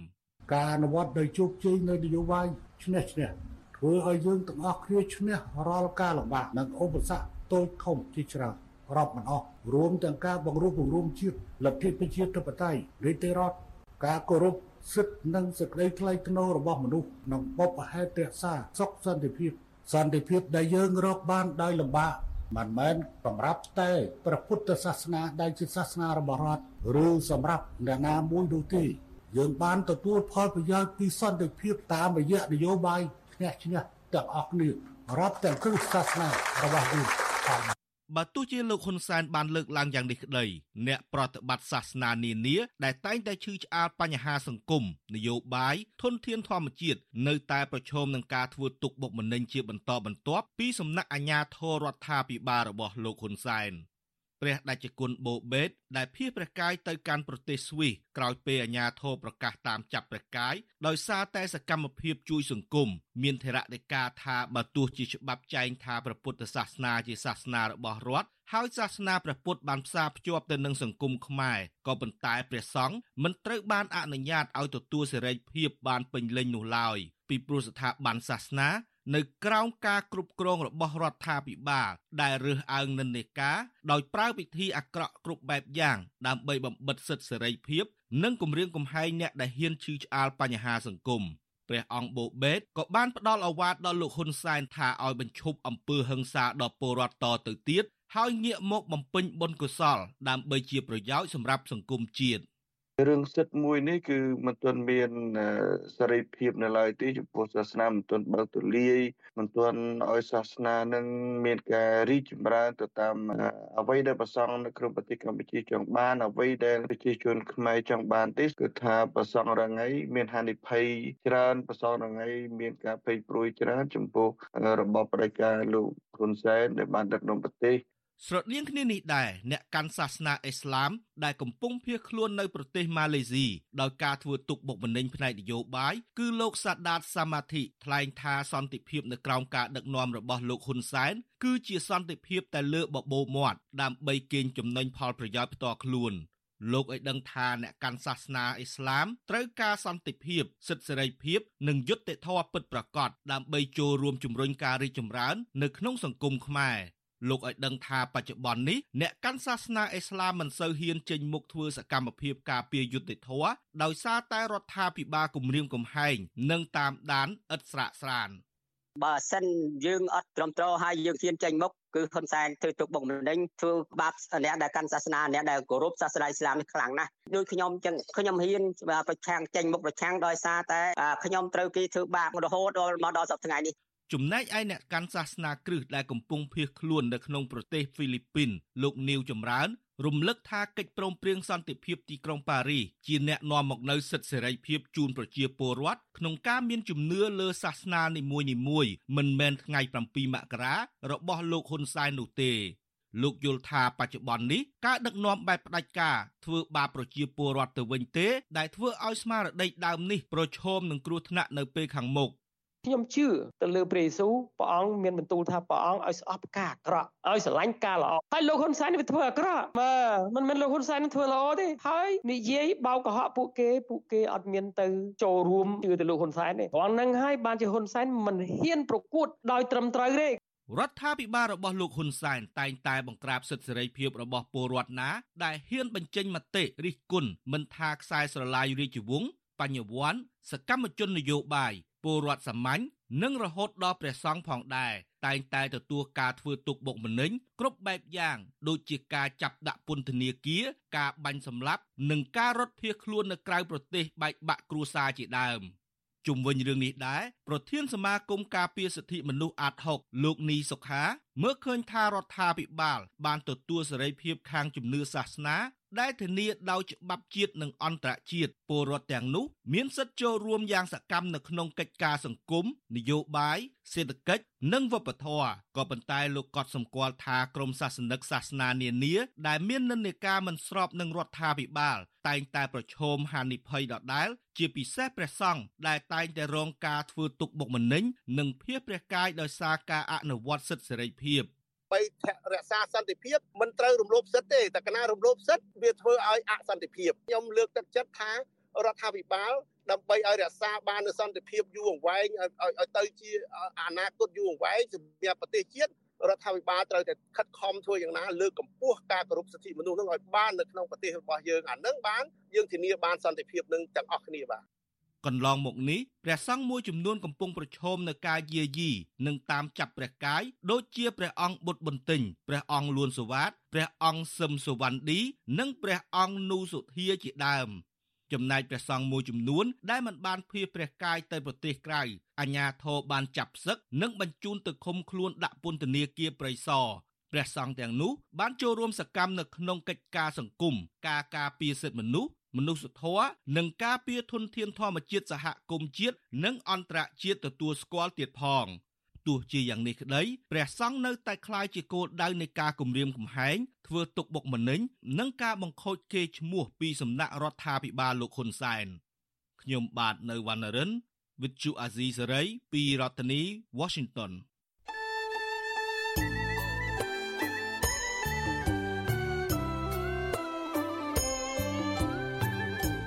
ការអនុវត្តដោយជោគជ័យនៅនយោបាយឈ្នះឈ្នះធ្វើឲ្យយើងទាំងអស់គ្នាឈ្នះរាល់ការលំបាកនិងឧបសគ្គតូចធំជាច្រើនរាប់មិនអស់រួមទាំងការបង្រួបបង្រួមជាតិលទ្ធិប្រជាធិបតេយ្យនីតិរដ្ឋការគោរព សិទ្ធិនិងសេចក្តីថ្លៃថ្នូររបស់មនុស្សនិងបបហេតុរក្សាសុខសន្តិភាពសន្តិភាពដែលយើងរកបានដោយលំបាកមិនមែនសម្រាប់តែព្រះពុទ្ធសាសនាដែលជាសាសនារបស់រដ្ឋឬសម្រាប់អ្នកណាមួយនោះទេយើងបានទទួលផលប្រយោជន៍ពីសន្តិភាពតាមរយៈនយោបាយឈ្នះឈ្នះទាំងអស់គ្នារាប់ទាំងគ្រឹះសាសនារបស់យើង បើទោះជាលោកហ៊ុនសែនបានលើកឡើងយ៉ាងនេះក្តីអ្នកប្រតិបត្តិសាសនានានាដែលតែងតែឈឺឆ្អាលបញ្ហាសង្គមនយោបាយធនធានធម្មជាតិនៅតែប្រឈមនឹងការធ្វើទុកបុកម្នេញជាបន្តបន្ទាប់ពីសំណាក់អាជ្ញាធររដ្ឋាភិបាលរបស់លោកហ៊ុនសែន។ ព្រះដេចគុណបូបេតដែលភៀសព្រះកាយទៅកាន់ប្រទេសស្វីសក្រោយពេលអាជ្ញាធរប្រកាសតាមចាប់ព្រះកាយដោយសារតែសកម្មភាពជួយសង្គមមានធរណីកាថាបើទោះជាច្បាប់ចែងថាព្រះពុទ្ធសាសនាជាសាសនារបស់រដ្ឋហើយសាសនាព្រះពុទ្ធបានផ្សារភ្ជាប់ទៅនឹងសង្គមខ្មែរក៏ប៉ុន្តែព្រះសង្ឃមិនត្រូវបានអនុញ្ញាតឲ្យទទួលសេរីភាពបានពេញលេញនោះឡើយពីព្រោះស្ថាប័នសាសនា នៅក្រោមការគ្រប់គ្រងរបស់រដ្ឋាភិបាលដែលរើសអើងនិន្នាការដោយប្រើវិធីអាក្រក់គ្រប់បែបយ៉ាង ដើម្បីបំបិតសិទ្ធិសេរីភាព និងគំរាមកំហែងអ្នកដែលហ៊ានឈឺឆ្អាលបញ្ហាសង្គមព្រះអង្គបូបេតក៏បានផ្ដល់អាវ៉ាតដល់លោកហ៊ុនសែនថាឲ្យបញ្ឈប់អំពើហិង្សាដល់ពលរដ្ឋតទៅទៀតហើយងាកមកបំពេញបុណ្យកុសល ដើម្បីជាប្រយោជន៍សម្រាប់សង្គមជាតិ រឿងសិទ្ធិមួយនេះគឺមិនទាន់មានសេរីភាពនៅឡើយទេចំពោះសាសនាមិនទាន់បើកទូលាយមិនទាន់ឲ្យសាសនានឹងមានការរីកចម្រើនទៅតាមអ្វីដែលប្រសង់នៅក្នុងប្រទេសកម្ពុជាចង់បានអ្វីដែលប្រជាជនខ្មែរចង់បានទេគឺថាប្រសង់រងៃមានហានិភ័យច្រើនប្រសង់រងៃមានការភ័យព្រួយច្រើនចំពោះរបបផ្ដាច់ការលោកហ៊ុនសែនដែលបានដឹកនាំប្រទេស ស្រដៀងគ្នានេះដែរអ្នកកាន់សាសនាអ៊ីស្លាមដែលកំពុងភៀសខ្លួននៅប្រទេសម៉ាឡេស៊ីដោយការធ្វើទុកបុកម្នេញផ្នែកនយោបាយគឺលោកសាដាតសាម៉ាធិថ្លែងថាសន្តិភាពនៅក្រោមការដឹកនាំរបស់លោកហ៊ុនសែនគឺជាសន្តិភាពតែលើបបោមាត់ដើម្បីកេងចំណេញផលប្រយោជន៍ផ្ទាល់ខ្លួនលោកឲ្យដឹងថាអ្នកកាន់សាសនាអ៊ីស្លាមត្រូវការសន្តិភាពសិទ្ធិសេរីភាពនិងយុត្តិធម៌ពិតប្រាកដដើម្បីចូលរួមជំរុញការរីកចម្រើននៅក្នុងសង្គមខ្មែរ លោកឲ្យដឹងថាបច្ចុប្បន្ននេះអ្នកកាន់សាសនាអ៊ីស្លាមមិនសូវហ៊ានចេញមុខធ្វើសកម្មភាពការពារយុត្តិធម៌ដោយសារតែរដ្ឋាភិបាលគម្រាមកំហែងនិងតាមដានឥតស្រាកស្រានបើសិនយើងអត់ទ្រាំទ្រហើយយើងហ៊ានចេញមុខគឺហ៊ុនសែនធ្វើទុកបុកម្នេញធ្វើបាបអ្នកដែលកាន់សាសនាអ្នកដែលគោរពសាសនាអ៊ីស្លាមនេះខ្លាំងណាស់ដូចខ្ញុំចឹងខ្ញុំហ៊ានប្រឆាំងចេញមុខប្រឆាំងដោយសារតែខ្ញុំត្រូវគេធ្វើបាបរហូតដល់មកដល់សប្តាហ៍ថ្ងៃនេះ ចំណែកឯអ្នកកាន់សាសនាគ្រឹះដែលកំពុងភៀសខ្លួននៅក្នុងប្រទេសហ្វីលីពីនលោកនីវចម្រើនរំលឹកថាកិច្ចព្រមព្រៀងសន្តិភាពទីក្រុងប៉ារីសជាអ្នកនាំមកនូវសិទ្ធិសេរីភាពជូនប្រជាពលរដ្ឋក្នុងការមានជំនឿលើសាសនានីមួយៗមិនមែនថ្ងៃ7មករារបស់លោកហ៊ុនសែននោះទេលោកយល់ថាបច្ចុប្បន្ននេះការដឹកនាំបែបផ្ដាច់ការធ្វើបាបប្រជាពលរដ្ឋទៅវិញទេ ដែលធ្វើឲ្យស្មារតីដើមនេះប្រឈមនឹងគ្រោះថ្នាក់នៅពេលខាងមុខ ខ្ញុំជឿទៅលើព្រះយេស៊ូវព្រះអង្គមានបន្ទូលថាព្រះអង្គឲ្យស្អប់ការអាក្រក់ឲ្យស្រឡាញ់ការល្អហើយលោកហ៊ុនសែនវាធ្វើអាក្រក់បាទមិនមែនលោកហ៊ុនសែនធ្វើល្អទេហើយនិយាយបោកកុហកពួកគេពួកគេអត់មានទៅចូលរួមជឿទៅលោកហ៊ុនសែនទេព្រោះហ្នឹងហើយបានជាហ៊ុនសែនមិនហ៊ានប្រកួតដោយត្រឹមត្រូវទេរដ្ឋាភិបាលរបស់លោកហ៊ុនសែនតែងតែបង្ក្រាបសិទ្ធិសេរីភាពរបស់ពលរដ្ឋណា ដែលហ៊ានបញ្ចេញមតិរិះគន់មិនថាខ្សែស្រឡាយរាជវង្សបញ្ញវន្តសកម្មជននយោបាយ ពលរដ្ឋសាមញ្ញនិងរហូតដល់ព្រះសង្ឃផងដែរតែងតែទទួលការធ្វើទុកបុកម្នេញគ្រប់បែបយ៉ាង ដូចជាការចាប់ដាក់ពន្ធនាគារការបាញ់សម្លាប់និងការរត់ភៀសខ្លួននៅក្រៅប្រទេសបែកបាក់គ្រួសារជាដើមជុំវិញរឿងនេះដែរប្រធានសមាគមការពារសិទ្ធិមនុស្សអាត6លោកនីសុខាមើលឃើញថារដ្ឋាភិបាល បានទទួលសេរីភាពខាងជំនឿសាសនា ដែលធានាដោយច្បាប់ជាតិនិងអន្តរជាតិពលរដ្ឋទាំងនោះមានសិទ្ធិចូលរួមយ៉ាងសកម្មនៅក្នុងកិច្ចការសង្គមនយោបាយសេដ្ឋកិច្ចនិងវប្បធម៌ក៏ប៉ុន្តែលោកក៏សម្គាល់ថាក្រមសាសនិកសាសនានានាដែលមាននិន្នាការមិនស្របនឹងរដ្ឋាភិបាល តែងតែប្រឈមហានិភ័យដដែលជាពិសេសព្រះសង្ឃដែលតែងតែរងការធ្វើទុកបុកម្នេញនិងភៀសព្រះកាយដោយសារការអនុវត្តសិទ្ធិសេរីភាព បីរក្សាសន្តិភាពមិនត្រូវរំលោភសិទ្ធិទេតែកណារំលោភសិទ្ធិវាធ្វើឲ្យអសន្តិភាពខ្ញុំលើកទឹកចិត្តថារដ្ឋាភិបាលដើម្បីឲ្យរក្សាបាននូវសន្តិភាពយូរអង្វែងឲ្យទៅជាអនាគតយូរអង្វែងសម្រាប់ប្រទេសជាតិរដ្ឋាភិបាលត្រូវតែខិតខំធ្វើយ៉ាងណាលើកកម្ពស់ការគោរពសិទ្ធិមនុស្សនឹងឲ្យបាននៅក្នុងប្រទេសរបស់យើងអានឹងបានយើងធានាបានសន្តិភាពនឹងទាំងអស់គ្នាបាទ កន្លងមកនេះព្រះសង្ឃមួយចំនួនកំពុងប្រឈមនឹងការយាយីនិងតាមចាប់ព្រះកាយដូចជាព្រះអង្គបុត្របន្ទិញព្រះអង្គលួនសវ៉ាតព្រះអង្គសឹមសវណ្ឌីនិងព្រះអង្គនូសុធាជាដើមចំណែកព្រះសង្ឃមួយចំនួនដែលមិនបានភៀសព្រះកាយទៅប្រទេសក្រៅអាជ្ញាធរបានចាប់ផ្សឹកនិងបញ្ជូនទៅឃុំខ្លួនដាក់ពន្ធនាគារព្រៃសរព្រះសង្ឃទាំងនោះបានចូលរួមសកម្មនៅក្នុងកិច្ចការសង្គមការការពារសិទ្ធិមនុស្ស មនុស្សធម៌និងការពារធនធានធម្មជាតិសហគមន៍ជាតិនិងអន្តរជាតិទទួលស្គាល់ទៀតផងទោះជាយ៉ាងនេះក្តីព្រះសង្ឃនៅតែក្លាយជាគោលដៅនៃការគម្រាមកំហែងធ្វើទុកបុកម្នេញនិងការបង្ខូចកេរ្តិ៍ឈ្មោះពីសំណាក់រដ្ឋាភិបាលលោកហ៊ុនសែនខ្ញុំបាទនៅវណ្ណរិន With Chu Azizi Saray ពីរដ្ឋធានី Washington